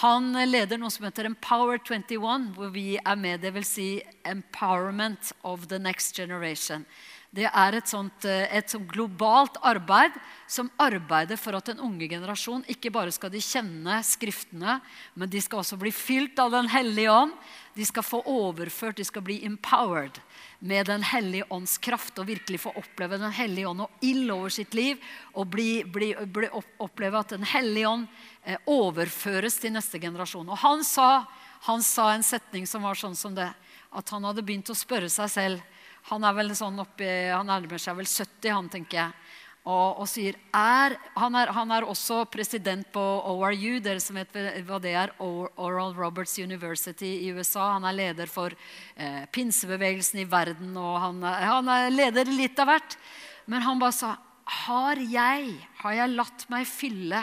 Han leder noe som heter Empower 21, hvor vi er med. Vil si Empowerment of the Next Generation. Det er et, sånt, eh, et sånt globalt arbeid som arbeider for at den unge generasjon ikke bare skal de kjenne Skriftene, men de skal også bli fylt av Den hellige ånd. De skal få overført, de skal bli empowered med Den hellige ånds kraft og virkelig få oppleve Den hellige ånd og ild over sitt liv. Og bli, bli, bli oppleve at Den hellige ånd eh, overføres til neste generasjon. Og han sa, han sa en setning som var sånn som det, at han hadde begynt å spørre seg selv han er vel sånn oppi, han nærmer seg vel 70, han, tenker jeg. Og, og sier er, han, er, han, er, også president på ORU, dere som vet hva det er. Oral Roberts University i USA. Han er leder for eh, pinsebevegelsen i verden, og han er, han er leder litt av hvert. Men han bare sa har jeg, har jeg latt meg fylle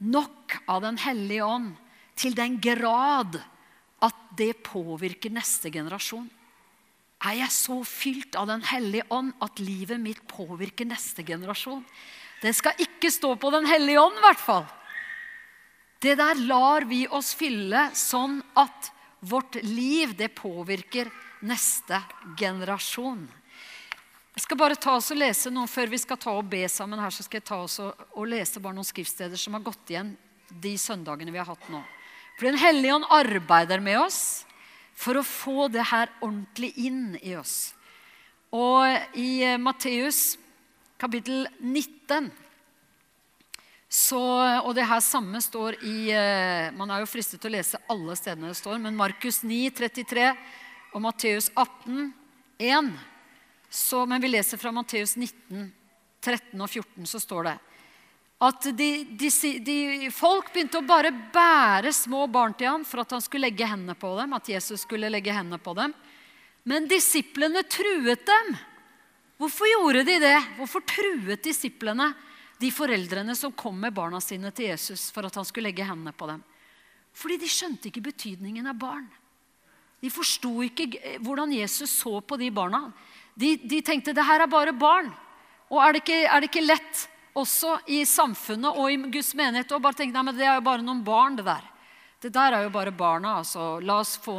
nok av Den hellige ånd til den grad at det påvirker neste generasjon? Er jeg så fylt av Den hellige ånd at livet mitt påvirker neste generasjon. Det skal ikke stå på Den hellige ånd, i hvert fall. Det der lar vi oss fylle sånn at vårt liv det påvirker neste generasjon. Jeg skal bare ta oss og lese noen Før vi skal ta og be sammen her, så skal jeg ta oss og, og lese bare noen skriftsteder som har gått igjen de søndagene vi har hatt nå. For Den hellige ånd arbeider med oss for å få det her ordentlig inn i oss. Og i eh, Matteus kapittel 19 så, og det her samme står i eh, Man er jo fristet til å lese alle stedene det står, men Markus 9, 33 og Matteus 18, 1. Så, men vi leser fra Matteus 19, 13 og 14, så står det at de, de, de, folk begynte å bare bære små barn til ham for at han skulle legge hendene på dem. at Jesus skulle legge hendene på dem. Men disiplene truet dem. Hvorfor gjorde de det? Hvorfor truet disiplene de foreldrene som kom med barna sine til Jesus for at han skulle legge hendene på dem? Fordi de skjønte ikke betydningen av barn. De forsto ikke hvordan Jesus så på de barna. De, de tenkte det her er bare barn. Og er det ikke, er det ikke lett også i samfunnet og i Guds menighet og bare tenke nei, men det er jo bare noen barn, det der. Det der er jo bare barna. altså. La oss, få,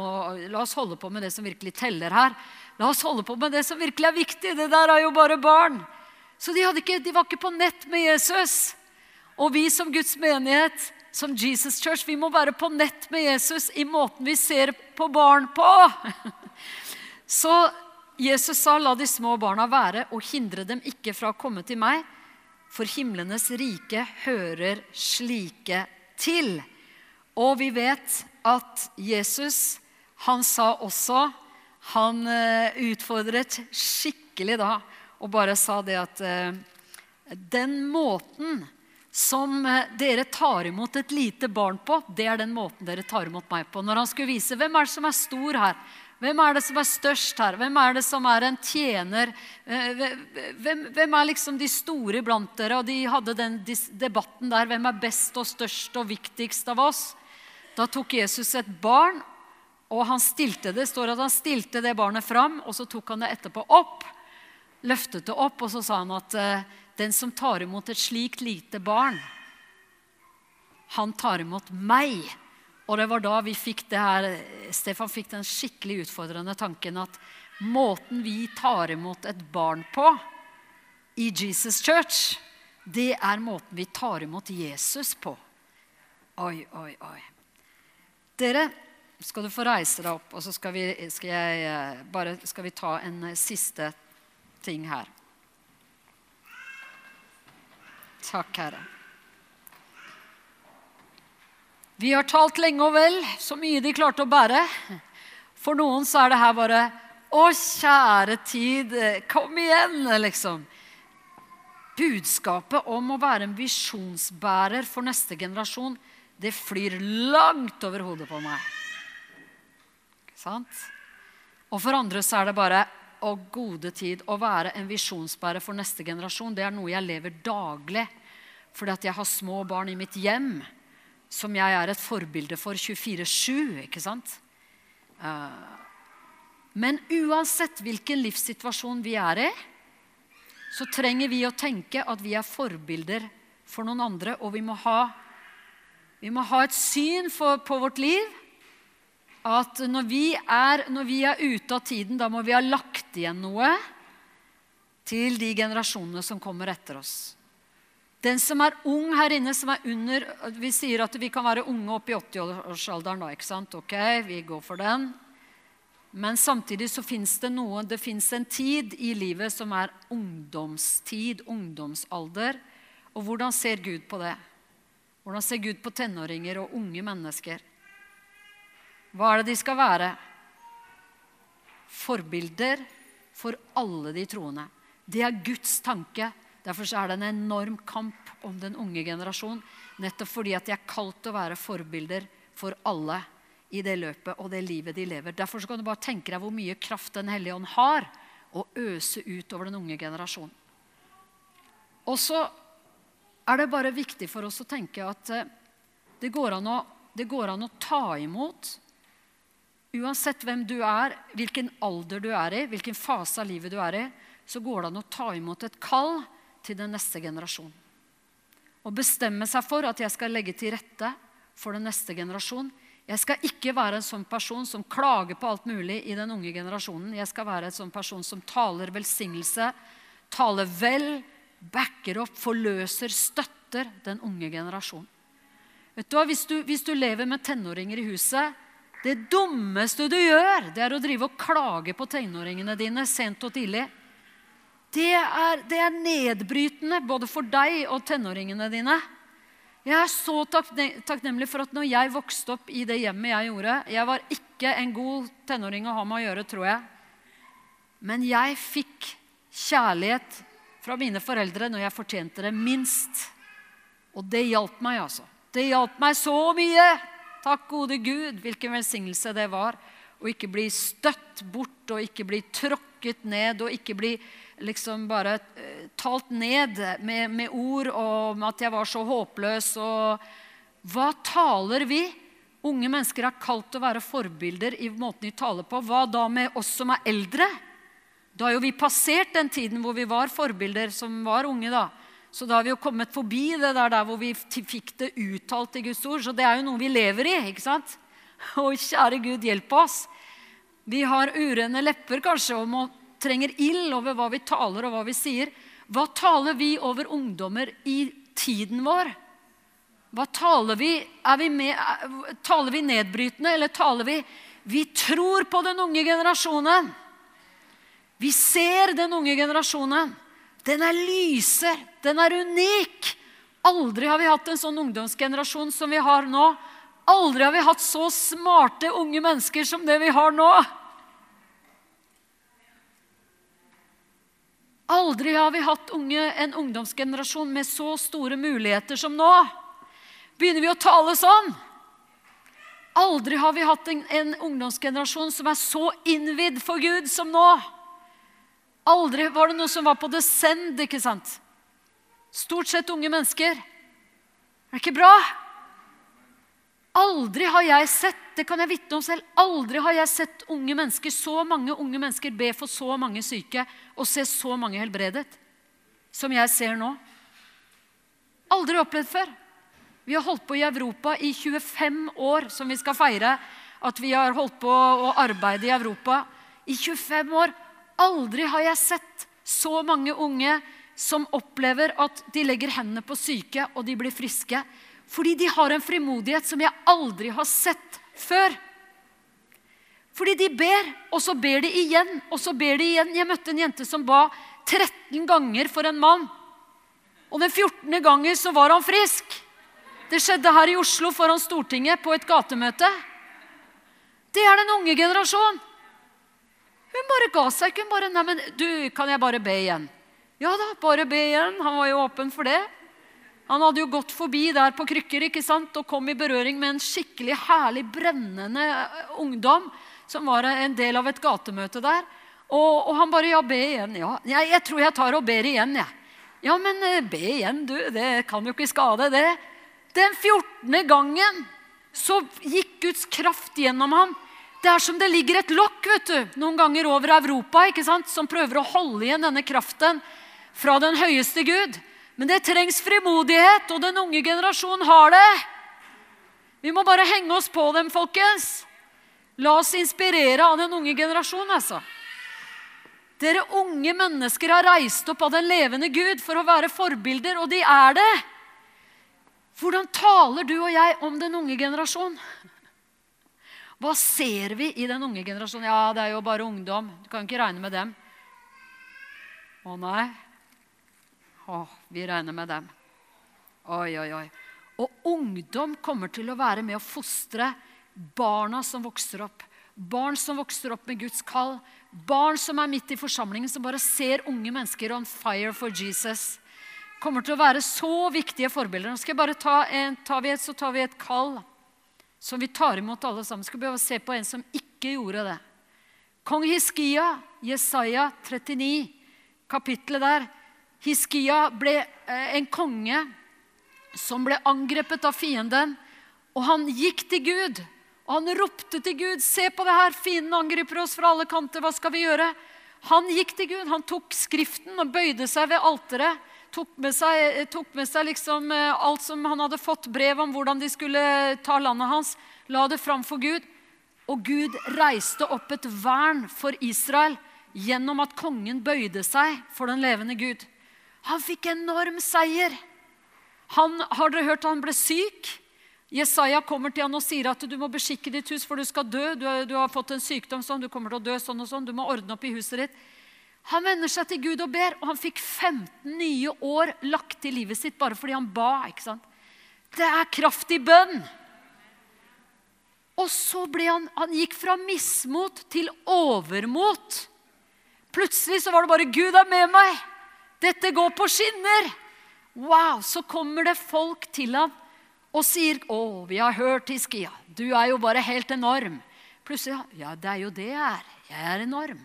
la oss, holde på med det som virkelig teller her. La oss holde på med det som virkelig er viktig. Det der er jo bare barn. Så de, ikke, de var ikke på nett med Jesus. Og vi som Guds menighet, som Jesus Church, vi må være på nett med Jesus i måten vi ser på barn på. Så Jesus sa, 'La de små barna være, og hindre dem ikke fra å komme til meg.' For himlenes rike hører slike til. Og vi vet at Jesus, han sa også Han eh, utfordret skikkelig da og bare sa det at eh, den måten som eh, dere tar imot et lite barn på, det er den måten dere tar imot meg på. Når han skulle vise hvem er det som er stor her, hvem er det som er størst her? Hvem er det som er en tjener? Eh, hvem, hvem er liksom de store blant dere? Og de hadde den debatten der. Hvem er best og størst og viktigst av oss? Da tok Jesus et barn, og han stilte det. står at han stilte det barnet fram, og så tok han det etterpå opp. Løftet det opp, og så sa han at eh, den som tar imot et slikt lite barn, han tar imot meg. Og det var da vi fikk det her, Stefan fikk den skikkelig utfordrende tanken at måten vi tar imot et barn på i Jesus Church, det er måten vi tar imot Jesus på. Oi, oi, oi. Dere, skal du få reise deg opp, og så skal vi, skal jeg, eh, bare, skal vi ta en eh, siste ting her. Takk, Herre. Vi har talt lenge og vel, så mye de klarte å bære. For noen så er det her bare Å, kjære tid, kom igjen, liksom. Budskapet om å være en visjonsbærer for neste generasjon, det flyr langt over hodet på meg. Ikke sant? Og for andre så er det bare å gode tid å være en visjonsbærer for neste generasjon, det er noe jeg lever daglig. Fordi at jeg har små barn i mitt hjem som jeg er et forbilde for 24-7. ikke sant? Uh, men uansett hvilken livssituasjon vi er i, så trenger vi å tenke at vi er forbilder for noen andre. Og vi må ha, vi må ha et syn for, på vårt liv at når vi, er, når vi er ute av tiden, da må vi ha lagt igjen noe til de generasjonene som kommer etter oss. Den som er ung her inne, som er under Vi sier at vi kan være unge opp i 80-årsalderen da. ikke sant? Ok, vi går for den. Men samtidig så fins det noe Det fins en tid i livet som er ungdomstid, ungdomsalder. Og hvordan ser Gud på det? Hvordan ser Gud på tenåringer og unge mennesker? Hva er det de skal være? Forbilder for alle de troende. Det er Guds tanke. Derfor er det en enorm kamp om den unge generasjon. Nettopp fordi at de er kalt til å være forbilder for alle i det løpet og det livet de lever. Derfor kan du bare tenke deg hvor mye kraft Den hellige ånd har å øse ut over den unge generasjonen. Og så er det bare viktig for oss å tenke at eh, det går an å, går an å ta imot Uansett hvem du er, hvilken alder du er i, hvilken fase av livet du er i, så går det an å ta imot et kall til den neste generasjon. Og bestemme seg for at jeg skal legge til rette for den neste generasjon. Jeg skal ikke være en sånn person som klager på alt mulig i den unge generasjonen. Jeg skal være en sånn person som taler velsignelse, taler vel, backer opp, forløser, støtter den unge generasjonen. Vet du hva, hvis du, hvis du lever med tenåringer i huset Det dummeste du gjør, det er å drive og klage på tenåringene dine sent og tidlig. Det er, det er nedbrytende både for deg og tenåringene dine. Jeg er så takknemlig for at når jeg vokste opp i det hjemmet jeg gjorde Jeg var ikke en god tenåring å ha med å gjøre, tror jeg. Men jeg fikk kjærlighet fra mine foreldre når jeg fortjente det minst. Og det hjalp meg, altså. Det hjalp meg så mye! Takk, gode Gud, hvilken velsignelse det var. Å ikke bli støtt bort og ikke bli tråkket ned og ikke bli liksom bare uh, talt ned med, med, ord om at jeg var så håpløs. Og hva taler vi? Unge mennesker er kalt til å være forbilder i måten de taler på. Hva da med oss som er eldre? Da har jo vi passert den tiden hvor vi var forbilder som var unge. da. Så da har vi jo kommet forbi det der, der hvor vi fikk det uttalt i Guds ord. Så det er jo noe vi lever i. ikke sant? Å, kjære Gud, hjelp oss. Vi har urene lepper kanskje og må trenger ild over hva vi taler og hva vi sier. Hva taler vi over ungdommer i tiden vår? Hva taler vi? Vi med, taler vi nedbrytende, eller taler vi Vi tror på den unge generasjonen. Vi ser den unge generasjonen. Den er lyser. Den er unik. Aldri har vi hatt en sånn ungdomsgenerasjon som vi har nå. Aldri har vi hatt så smarte unge mennesker som det vi har nå. Aldri har vi hatt unge, en ungdomsgenerasjon med så store muligheter som nå. Begynner vi å tale sånn? Aldri har vi hatt en, en ungdomsgenerasjon som er så innvidd for Gud som nå. Aldri var det noe som var på descend, ikke sant? Stort sett unge mennesker. Er det ikke bra? Aldri har jeg sett det kan jeg vitne om selv, aldri har jeg sett unge mennesker, så mange unge mennesker be for så mange syke og se så mange helbredet som jeg ser nå. Aldri opplevd før. Vi har holdt på i Europa i 25 år, som vi skal feire at vi har holdt på å arbeide i Europa. I 25 år. Aldri har jeg sett så mange unge som opplever at de legger hendene på syke, og de blir friske. Fordi de har en frimodighet som jeg aldri har sett før. Fordi de ber, og så ber de igjen, og så ber de igjen. Jeg møtte en jente som ba 13 ganger for en mann. Og den 14. gangen så var han frisk. Det skjedde her i Oslo foran Stortinget på et gatemøte. Det er den unge generasjonen. Hun bare ga seg ikke. Hun bare 'Nei, men du, kan jeg bare be igjen?' Ja da, bare be igjen. Han var jo åpen for det. Han hadde jo gått forbi der på krykker ikke sant? og kom i berøring med en skikkelig herlig, brennende eh, ungdom som var en del av et gatemøte der. Og, og han bare Ja, be igjen. Ja, jeg, jeg tror jeg tar og ber igjen, jeg. Ja, men eh, be igjen, du. Det kan jo ikke skade, det. Den 14. gangen så gikk Guds kraft gjennom ham. Det er som det ligger et lokk vet du, noen ganger over Europa ikke sant, som prøver å holde igjen denne kraften fra den høyeste Gud. Men det trengs frimodighet, og den unge generasjonen har det. Vi må bare henge oss på dem, folkens. La oss inspirere av den unge generasjonen, altså. Dere unge mennesker har reist opp av den levende Gud for å være forbilder, og de er det. Hvordan taler du og jeg om den unge generasjonen? Hva ser vi i den unge generasjonen? Ja, det er jo bare ungdom. Du kan ikke regne med dem. Å nei. Å, vi regner med dem. Oi, oi, oi. Og ungdom kommer til å være med å fostre barna som vokser opp. Barn som vokser opp med Guds kall. Barn som er midt i forsamlingen, som bare ser unge mennesker on fire for Jesus. Kommer til å være så viktige forbilder. Nå skal jeg bare ta en, tar vi et, så tar vi et kall som vi tar imot alle sammen. Skal vi se på en som ikke gjorde det. Kong Hiskia, Jesaja 39, kapittelet der. Hiskia ble eh, en konge som ble angrepet av fienden. Og han gikk til Gud, og han ropte til Gud. 'Se på det her, fienden angriper oss fra alle kanter. Hva skal vi gjøre?' Han gikk til Gud. Han tok skriften og bøyde seg ved alteret. Tok med seg, tok med seg liksom eh, alt som han hadde fått brev om hvordan de skulle ta landet hans. La det fram for Gud. Og Gud reiste opp et vern for Israel gjennom at kongen bøyde seg for den levende Gud. Han fikk enorm seier. Han, har dere hørt han ble syk? Jesaja kommer til han og sier at du må beskikke ditt hus, for du skal dø. Du, du, har fått en sykdom sånn, du kommer til å dø sånn og sånn. Du må ordne opp i huset ditt. Han vender seg til Gud og ber, og han fikk 15 nye år lagt til livet sitt bare fordi han ba. ikke sant? Det er kraftig bønn. Og så ble han, han gikk fra mismot til overmot. Plutselig så var det bare 'Gud er med meg'. Dette går på skinner. Wow, Så kommer det folk til ham og sier 'Å, vi har hørt, Hiskia. Du er jo bare helt enorm.' Plutselig Ja, det er jo det jeg er. Jeg er enorm.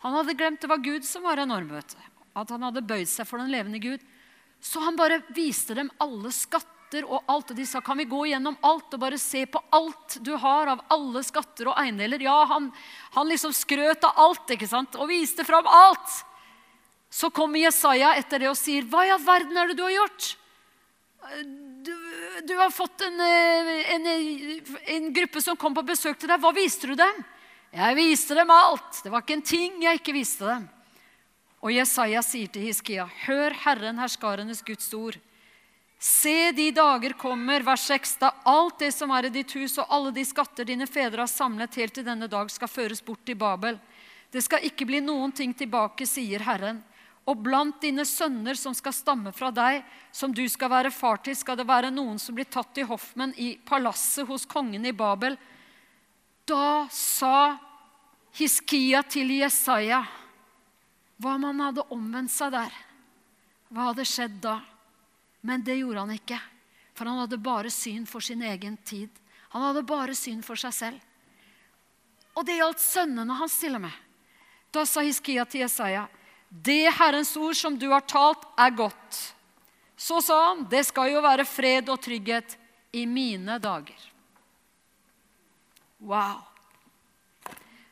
Han hadde glemt det var Gud som var enorm. vet du. At han hadde bøyd seg for den levende Gud. Så han bare viste dem alle skatter og alt. Og de sa, 'Kan vi gå gjennom alt og bare se på alt du har av alle skatter og eiendeler?' Ja, han, han liksom skrøt av alt ikke sant? og viste fram alt. Så kommer Jesaja etter det og sier, 'Hva i all verden er det du har gjort?' Du, du har fått en, eh, en, en, gruppe som kom på besøk til deg. Hva viste du dem? Jeg viste dem alt. Det var ikke en ting jeg ikke viste dem. Og Jesaja sier til Hiskia, hør Herren herskarenes Guds ord. Se, de dager kommer, vers 6, da alt det som er i ditt hus, og alle de skatter dine fedre har samlet helt til denne dag, skal føres bort til Babel. Det skal ikke bli noen ting tilbake, sier Herren. Og blant dine sønner som skal stamme fra deg, som du skal være far til, skal det være noen som blir tatt i hoffmenn i palasset hos kongen i Babel. Da sa Hiskia til Jesaja hva om han hadde omvendt seg der. Hva hadde skjedd da? Men det gjorde han ikke, for han hadde bare syn for sin egen tid. Han hadde bare syn for seg selv. Og det gjaldt sønnene hans til og med. Da sa Hiskia til Jesaja, det Herrens ord som du har talt, er godt. Så sa han, det skal jo være fred og trygghet i mine dager. Wow.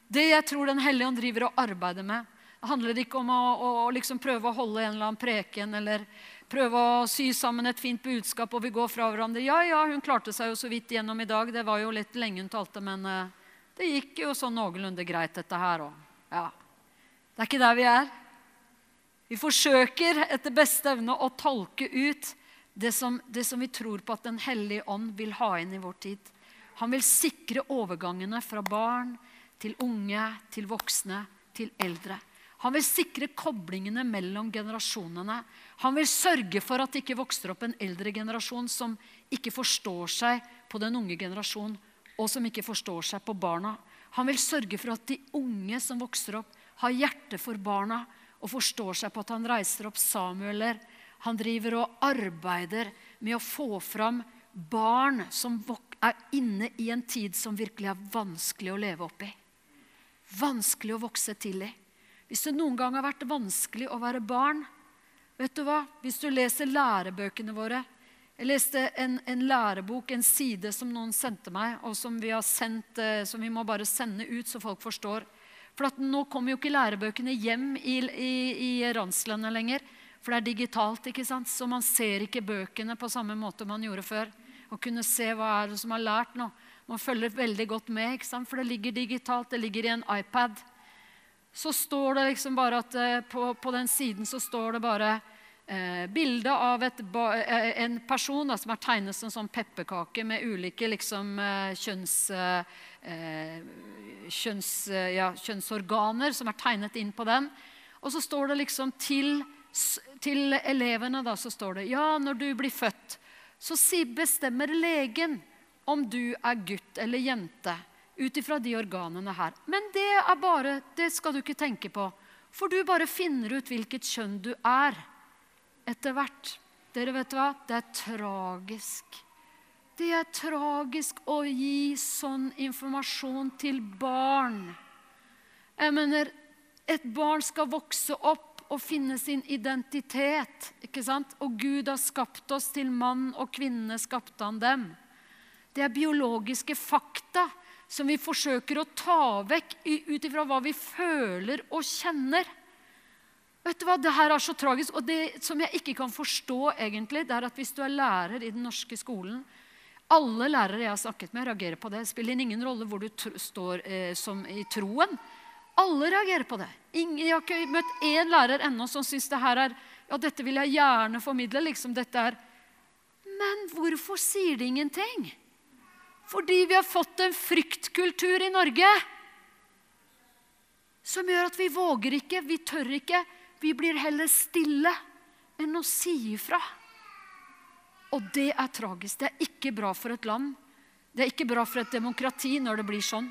Det jeg tror Den hellige ånd driver og arbeider med, det handler ikke om å, å, å liksom prøve å holde en eller annen preken eller prøve å sy sammen et fint budskap og vi går fra hverandre. Ja, ja, hun klarte seg jo så vidt gjennom i dag. Det var jo litt lenge hun talte, men uh, det gikk jo sånn noenlunde greit, dette her òg. Ja. Det er ikke der vi er. Vi forsøker etter beste evne å tolke ut det som, det som vi tror på at Den hellige ånd vil ha inn i vår tid. Han vil sikre overgangene fra barn til unge, til voksne, til eldre. Han vil sikre koblingene mellom generasjonene. Han vil sørge for at det ikke vokser opp en eldre generasjon som ikke forstår seg på den unge generasjonen, og som ikke forstår seg på barna. Han vil sørge for at de unge som vokser opp, har hjerte for barna og forstår seg på at han reiser opp Samueler. Han driver og arbeider med å få fram barn som er inne i en tid som virkelig er vanskelig å leve opp i. Vanskelig å vokse til i. Hvis det noen gang har vært vanskelig å være barn, vet du hva? Hvis du leser lærebøkene våre Jeg leste en, en lærebok, en side som noen sendte meg, og som vi, sendt, eh, som vi må bare sende ut så folk forstår. For nå kommer jo ikke lærebøkene hjem i, i, i ranslandet lenger. For det er digitalt, ikke sant? så man ser ikke bøkene på samme måte man gjorde før. Å kunne se hva er det som er lært nå. Man følger veldig godt med, ikke sant? for det ligger digitalt. Det ligger i en iPad. Så står det liksom bare at eh, på, på den siden så står det bare eh, bilde av eh, en person da, som er tegnet som en sånn pepperkake med ulike liksom, eh, kjønns, eh, kjønns, ja, kjønnsorganer som er tegnet inn på den. Og så står det liksom til, til elevene da, så står det Ja, når du blir født, så bestemmer legen om du er gutt eller jente ut ifra de organene her. Men det er bare, det skal du ikke tenke på. For du bare finner ut hvilket kjønn du er etter hvert. Dere vet hva? Det er tragisk. Det er tragisk å gi sånn informasjon til barn. Jeg mener, et barn skal vokse opp og finne sin identitet. ikke sant? Og Gud har skapt oss til mann og kvinne skapte han dem. Det er biologiske fakta som vi forsøker å ta vekk ut ifra hva vi føler og kjenner. Vet du hva, Det her er så tragisk. Og det som jeg ikke kan forstå, egentlig, det er at hvis du er lærer i den norske skolen Alle lærere jeg har snakket med, reagerer på det. Det spiller ingen rolle hvor du står eh, som i troen. Alle reagerer på det. Ingen, jeg har ikke møtt én lærer ennå som syns det her er Ja, dette vil jeg gjerne formidle. liksom dette er. Men hvorfor sier de ingenting? Fordi vi har fått en fryktkultur i Norge som gjør at vi våger ikke, vi tør ikke. Vi blir heller stille enn å si ifra. Og det er tragisk. Det er ikke bra for et land. Det er ikke bra for et demokrati når det blir sånn.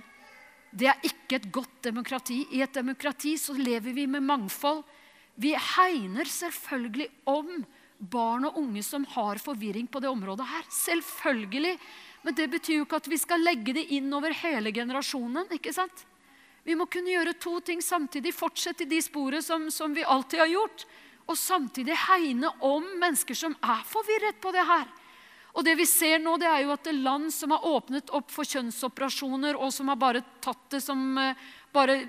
Det er ikke et godt demokrati. I et demokrati så lever vi med mangfold. Vi hegner selvfølgelig om barn og unge som har forvirring på det området her. Selvfølgelig. Men det betyr jo ikke at vi skal legge det inn over hele generasjonen. ikke sant? Vi må kunne gjøre to ting samtidig. Fortsette i de sporene som, som vi alltid har gjort. Og samtidig hegne om mennesker som er forvirret på det her. Og det vi ser nå, det er jo at det land som har åpnet opp for kjønnsoperasjoner, og som har bare tatt det som eh, bare,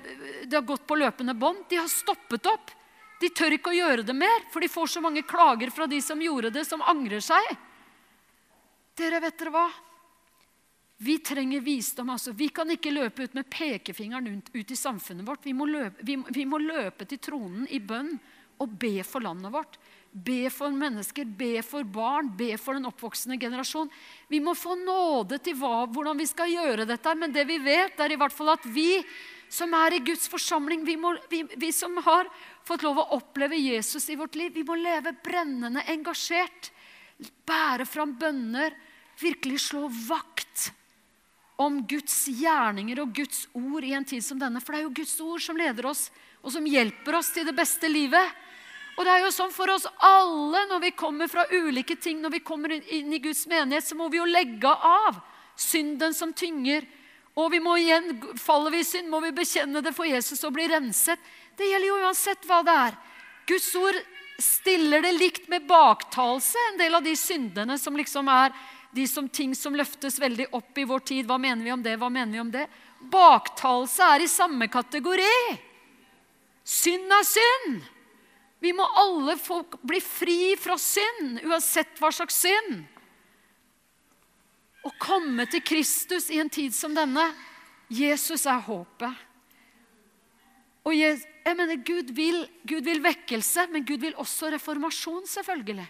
Det har gått på løpende bånd. De har stoppet opp. De tør ikke å gjøre det mer, for de får så mange klager fra de som gjorde det, som angrer seg. Dere, vet dere hva? Vi trenger visdom. altså. Vi kan ikke løpe ut med pekefingeren ut i samfunnet vårt. Vi må, løpe, vi, vi må løpe til tronen i bønn og be for landet vårt. Be for mennesker, be for barn, be for den oppvoksende generasjon. Vi må få nåde til hva, hvordan vi skal gjøre dette. Men det vi vet, er i hvert fall at vi som er i Guds forsamling, vi, må, vi, vi som har fått lov å oppleve Jesus i vårt liv, vi må leve brennende engasjert. Bære fram bønner, virkelig slå vakt om Guds gjerninger og Guds ord i en tid som denne. For det er jo Guds ord som leder oss, og som hjelper oss til det beste livet. Og det er jo sånn for oss alle når vi kommer fra ulike ting, når vi kommer inn i Guds menighet, så må vi jo legge av synden som tynger. Og vi må igjen, faller vi i synd, må vi bekjenne det for Jesus og bli renset. Det gjelder jo uansett hva det er. Guds ord stiller det likt med baktalelse, en del av de syndene som liksom er de som ting som løftes veldig opp i vår tid. Hva mener vi om det? Hva mener vi om det? Baktalelse er i samme kategori. Synd er synd. Vi må alle få bli fri fra synd, uansett hva slags synd. Å komme til Kristus i en tid som denne. Jesus er håpet. Og jeg mener, Gud vil, Gud vil vekkelse, men Gud vil også reformasjon, selvfølgelig,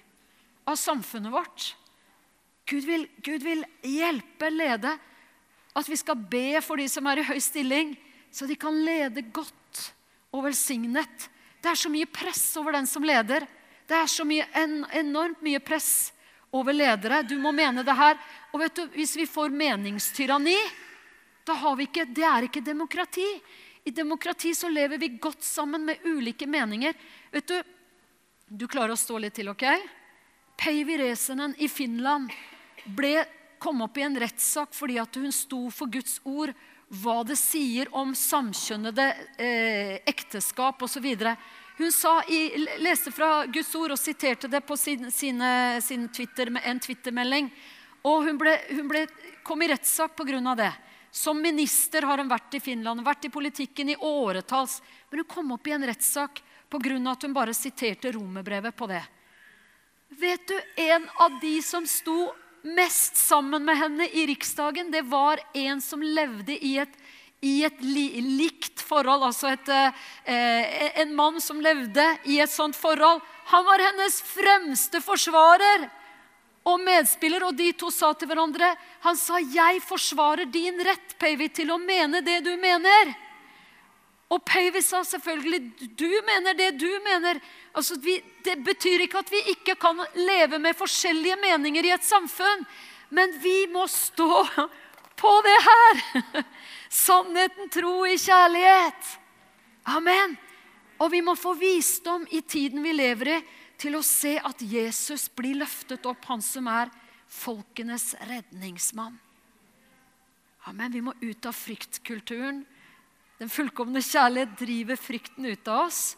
av samfunnet vårt. Gud vil, Gud vil hjelpe, lede. At vi skal be for de som er i høy stilling, så de kan lede godt og velsignet. Det er så mye press over den som leder. Det er så mye, en, enormt mye press over ledere. Du må mene det her. Og vet du, hvis vi får meningstyranni, da har vi ikke, det er ikke demokrati. I demokrati så lever vi godt sammen med ulike meninger. Vet Du du klarer å stå litt til, ok? Päivi Resenen i Finland ble, kom opp i en rettssak fordi hun sto for Guds ord, hva det sier om samkjønnede eh, ekteskap osv. Hun sa leste fra Guds ord og siterte det på sin, sine, sin Twitter, en twittermelding. Og hun, ble, hun ble, kom i rettssak pga. det. Som minister har hun vært i Finland, vært i politikken i åretalls. Men hun kom opp i en rettssak pga. at hun bare siterte romerbrevet på det. Vet du, en av de som sto mest sammen med henne i Riksdagen, det var en som levde i et, i et li, likt forhold. Altså et, eh, en mann som levde i et sånt forhold. Han var hennes fremste forsvarer og medspiller, og de to sa til hverandre Han sa, 'Jeg forsvarer din rett, Pavy, til å mene det du mener.' Og Pøyvi sa selvfølgelig, 'Du mener det du mener.' Altså, vi, det betyr ikke at vi ikke kan leve med forskjellige meninger i et samfunn. Men vi må stå på det her. Sannheten, tro i kjærlighet. Amen. Og vi må få visdom i tiden vi lever i, til å se at Jesus blir løftet opp, han som er folkenes redningsmann. Amen. Vi må ut av fryktkulturen. Den fullkomne kjærlighet driver frykten ut av oss.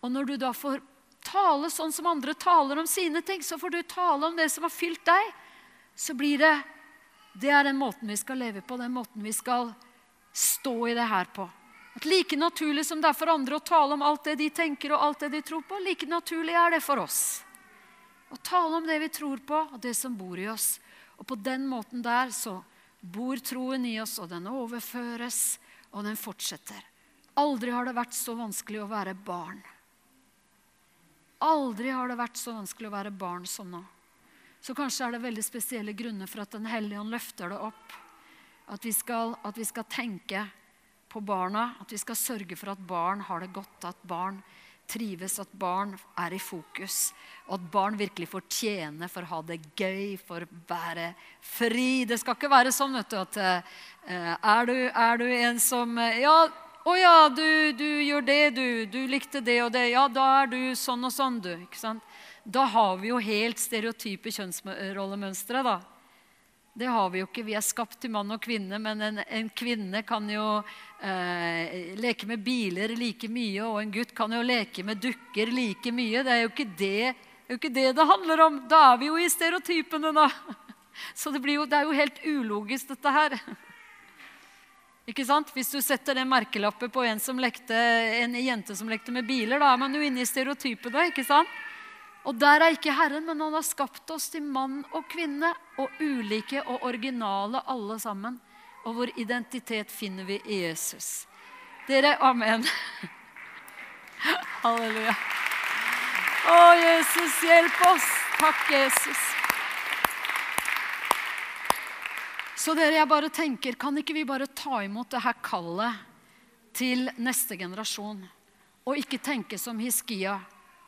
Og når du da får tale sånn som andre taler om sine ting, så får du tale om det som har fylt deg. Så blir det Det er den måten vi skal leve på, den måten vi skal stå i det her på. At Like naturlig som det er for andre å tale om alt det de tenker og alt det de tror på, like naturlig er det for oss. Å tale om det vi tror på, og det som bor i oss. Og på den måten der så bor troen i oss, og den overføres, og den fortsetter. Aldri har det vært så vanskelig å være barn. Aldri har det vært så vanskelig å være barn som nå. Så kanskje er det veldig spesielle grunner for at Den hellige ånd løfter det opp. At vi, skal, at vi skal tenke på barna, at vi skal sørge for at barn har det godt, at barn trives, at barn er i fokus. Og at barn virkelig får tjene for å ha det gøy, for å være fri. Det skal ikke være sånn vet du, at uh, er, du, er, du, en som uh, Ja, 'Å ja, du, du, gjør det, du. Du likte det og det.' Ja, da er du sånn og sånn, du. Ikke sant? Da har vi jo helt stereotype kjønnsrollemønstre, da. Det har vi jo ikke. Vi er skapt til mann og kvinne, men en, en kvinne kan jo eh, leke med biler like mye, og en gutt kan jo leke med dukker like mye. Det er jo ikke det det, ikke det, det handler om. Da er vi jo i stereotypene, da. Så det, jo, det er jo helt ulogisk, dette her. Ikke sant? Hvis du setter den merkelappet på en, som lekte, en jente som lekte med biler, da er man jo inne i stereotypene. ikke sant? Og der er ikke Herren, men han har skapt oss til mann og kvinne. Og ulike og originale alle sammen. Og vår identitet finner vi i Jesus. Dere, amen. Halleluja. Å, Jesus, hjelp oss. Takk, Jesus. Så dere, jeg bare tenker, kan ikke vi bare ta imot det her kallet til neste generasjon? Og ikke tenke som Hiskia.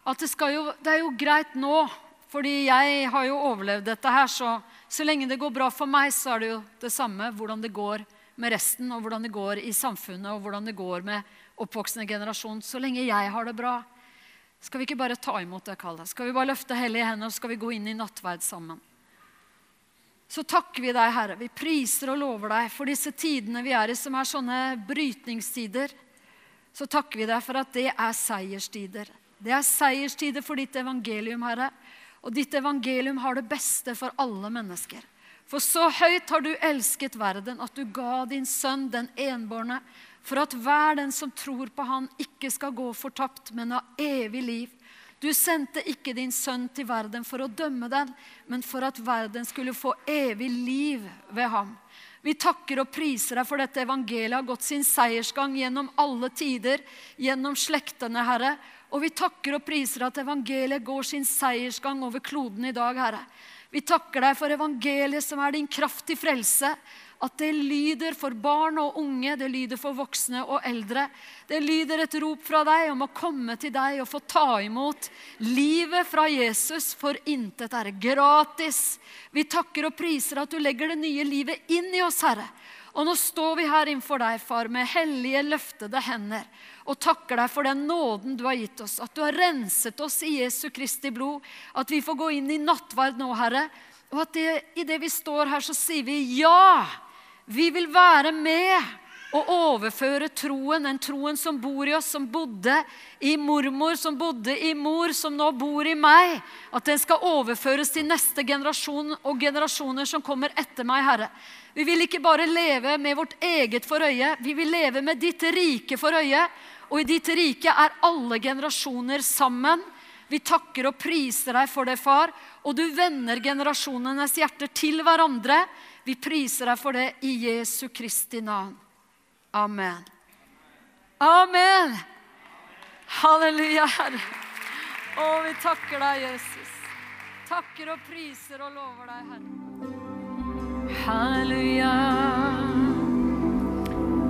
At det, jo, det er jo greit nå, fordi jeg har jo overlevd dette her. Så, så lenge det går bra for meg, så er det jo det samme hvordan det går med resten, og hvordan det går i samfunnet, og hvordan det går med oppvoksende generasjon. Så lenge jeg har det bra, skal vi ikke bare ta imot det kallet? Skal vi bare løfte hellige hender, og skal vi gå inn i nattverd sammen? så takker vi deg, Herre. Vi priser og lover deg for disse tidene vi er i, som er sånne brytningstider. Så takker vi deg for at det er seierstider. Det er seierstider for ditt evangelium, Herre. Og ditt evangelium har det beste for alle mennesker. For så høyt har du elsket verden at du ga din sønn, den enbårne, for at hver den som tror på han, ikke skal gå fortapt, men ha evig liv. Du sendte ikke din sønn til verden for å dømme den, men for at verden skulle få evig liv ved ham. Vi takker og priser deg for dette evangeliet har gått sin seiersgang gjennom alle tider, gjennom slektene, Herre. Og vi takker og priser at evangeliet går sin seiersgang over kloden i dag, Herre. Vi takker deg for evangeliet som er din kraft til frelse at det lyder for barn og unge, det lyder for voksne og eldre. Det lyder et rop fra deg om å komme til deg og få ta imot livet fra Jesus, for intet er gratis. Vi takker og priser at du legger det nye livet inn i oss, Herre. Og nå står vi her innenfor deg, far, med hellige, løftede hender og takker deg for den nåden du har gitt oss. At du har renset oss i Jesu Kristi blod. At vi får gå inn i nattverd nå, Herre. Og at det, i det vi står her, så sier vi ja. Vi vil være med og overføre troen, den troen som bor i oss, som bodde i mormor, som bodde i mor, som nå bor i meg, at den skal overføres til neste generasjon og generasjoner som kommer etter meg, Herre. Vi vil ikke bare leve med vårt eget for øye, vi vil leve med ditt rike for øye. Og i ditt rike er alle generasjoner sammen. Vi takker og priser deg for det, far. Og du vender generasjonenes hjerter til hverandre. Vi priser deg for det i Jesu Kristi navn. Amen. Amen. Halleluja, Herre. Å, vi takker deg, Jesus. Takker og priser og lover deg, Herre. Halleluja.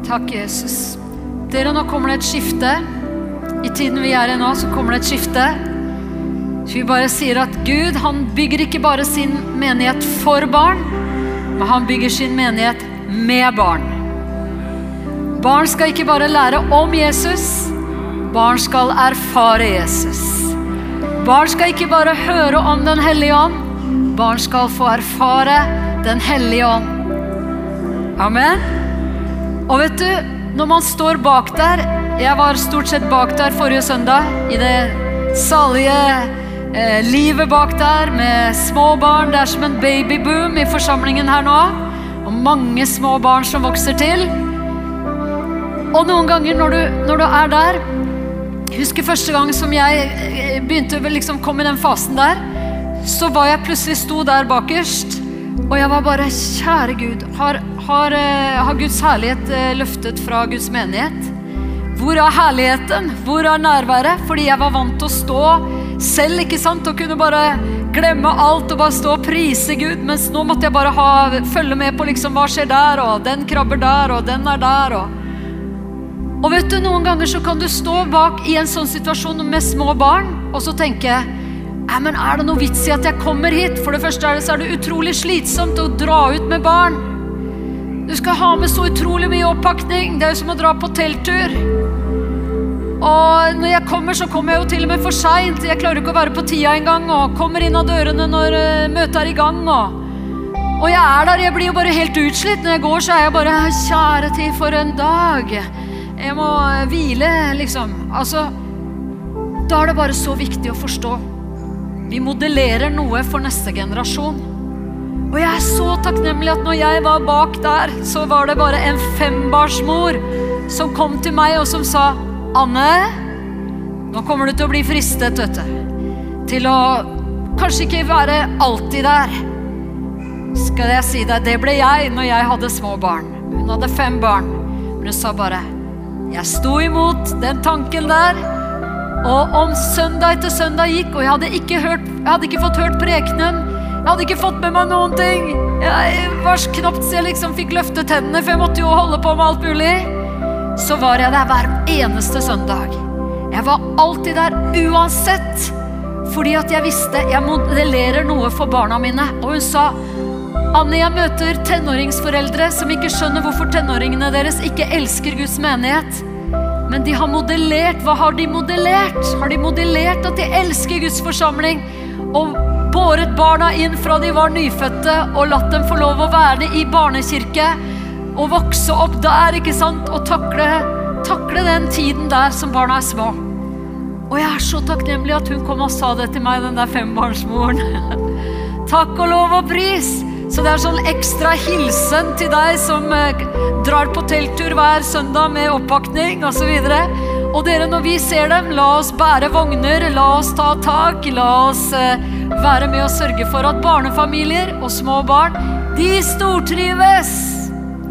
Takk, Jesus. Dere, nå kommer det et skifte. I tiden vi er i nå, så kommer det et skifte. Så vi bare sier at Gud han bygger ikke bare sin menighet for barn, men han bygger sin menighet med barn. Barn skal ikke bare lære om Jesus, barn skal erfare Jesus. Barn skal ikke bare høre om Den hellige ånd, barn skal få erfare Den hellige ånd. Amen. Og vet du, når man står bak der Jeg var stort sett bak der forrige søndag, i det salige eh, livet bak der med små barn. Det er som en babyboom i forsamlingen her nå. Og mange små barn som vokser til. Og noen ganger når du, når du er der Husker første gang som jeg eh, begynte å liksom komme i den fasen der. Så var jeg plutselig sto der bakerst, og jeg var bare Kjære Gud, har, har, eh, har Guds herlighet eh, løftet fra Guds menighet? Hvor er herligheten? Hvor er nærværet? Fordi jeg var vant til å stå selv ikke sant? og kunne bare glemme alt og bare stå og prise Gud. Mens nå måtte jeg bare ha, følge med på liksom, hva skjer der, og den krabber der, og den er der. og og vet du, Noen ganger så kan du stå bak i en sånn situasjon med små barn og så tenke Nei, men Er det noe vits i at jeg kommer hit? For det første er det, så er det utrolig slitsomt å dra ut med barn. Du skal ha med så utrolig mye oppakning. Det er jo som å dra på telttur. Og når jeg kommer, så kommer jeg jo til og med for seint. Jeg klarer ikke å være på tida engang. Og kommer inn av dørene når uh, møtet er i gang. Og, og jeg er der. Jeg blir jo bare helt utslitt. Når jeg går, så er jeg bare Kjære tid, for en dag. Jeg må hvile, liksom. Altså Da er det bare så viktig å forstå. Vi modellerer noe for neste generasjon. Og jeg er så takknemlig at når jeg var bak der, så var det bare en fembarnsmor som kom til meg og som sa Anne, nå kommer du til å bli fristet, vet du. Til å kanskje ikke være alltid der. Skal jeg si deg, det ble jeg når jeg hadde små barn. Hun hadde fem barn. Men hun sa bare jeg sto imot den tanken der. Og om søndag etter søndag gikk, og jeg hadde ikke, hørt, jeg hadde ikke fått hørt prekenen Jeg hadde ikke fått med meg noen ting. Jeg var knapt så jeg liksom fikk løftet hendene, for jeg måtte jo holde på med alt mulig. Så var jeg der hver eneste søndag. Jeg var alltid der uansett. Fordi at jeg visste jeg modellerer noe for barna mine. Og hun sa Anne, jeg møter tenåringsforeldre som ikke skjønner hvorfor tenåringene deres ikke elsker Guds menighet. Men de har modellert. Hva har de modellert? Har de modellert at de elsker Guds forsamling? Og båret barna inn fra de var nyfødte, og latt dem få lov å være i barnekirke. Og vokse opp der, ikke sant? Og takle, takle den tiden der som barna er små. Og jeg er så takknemlig at hun kom og sa det til meg, den der fembarnsmoren. Takk og lov og pris. Så det er sånn ekstra hilsen til deg som eh, drar på telttur hver søndag med oppakning osv. Og, og dere, når vi ser dem, la oss bære vogner, la oss ta tak, la oss eh, være med og sørge for at barnefamilier og små barn, de stortrives.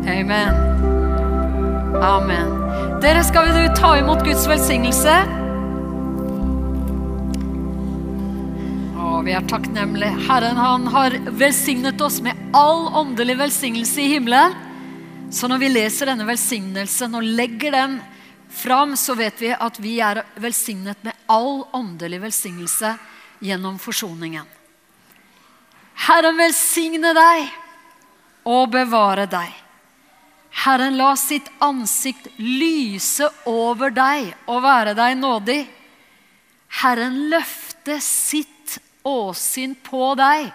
Amen. Amen. Dere, skal vi ta imot Guds velsignelse? Vi er takknemlige. Herren han har velsignet oss med all åndelig velsignelse i himmelen. Så når vi leser denne velsignelsen og legger den fram, så vet vi at vi er velsignet med all åndelig velsignelse gjennom forsoningen. Herren velsigne deg og bevare deg. Herren la sitt ansikt lyse over deg og være deg nådig. Herren løfte sitt åsyn på deg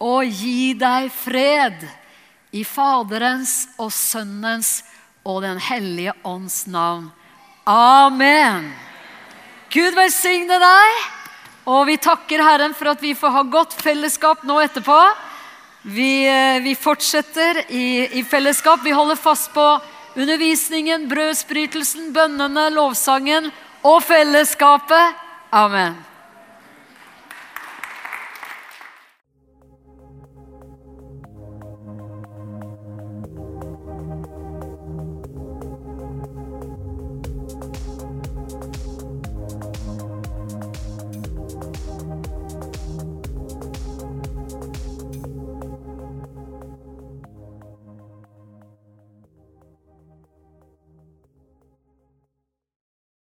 og gi deg fred i Faderens og Sønnens og Den hellige ånds navn. Amen. Gud velsigne deg. Og vi takker Herren for at vi får ha godt fellesskap nå etterpå. Vi, eh, vi fortsetter i, i, fellesskap. Vi holder fast på undervisningen, brødsbrytelsen, bønnene, lovsangen og fellesskapet. Amen.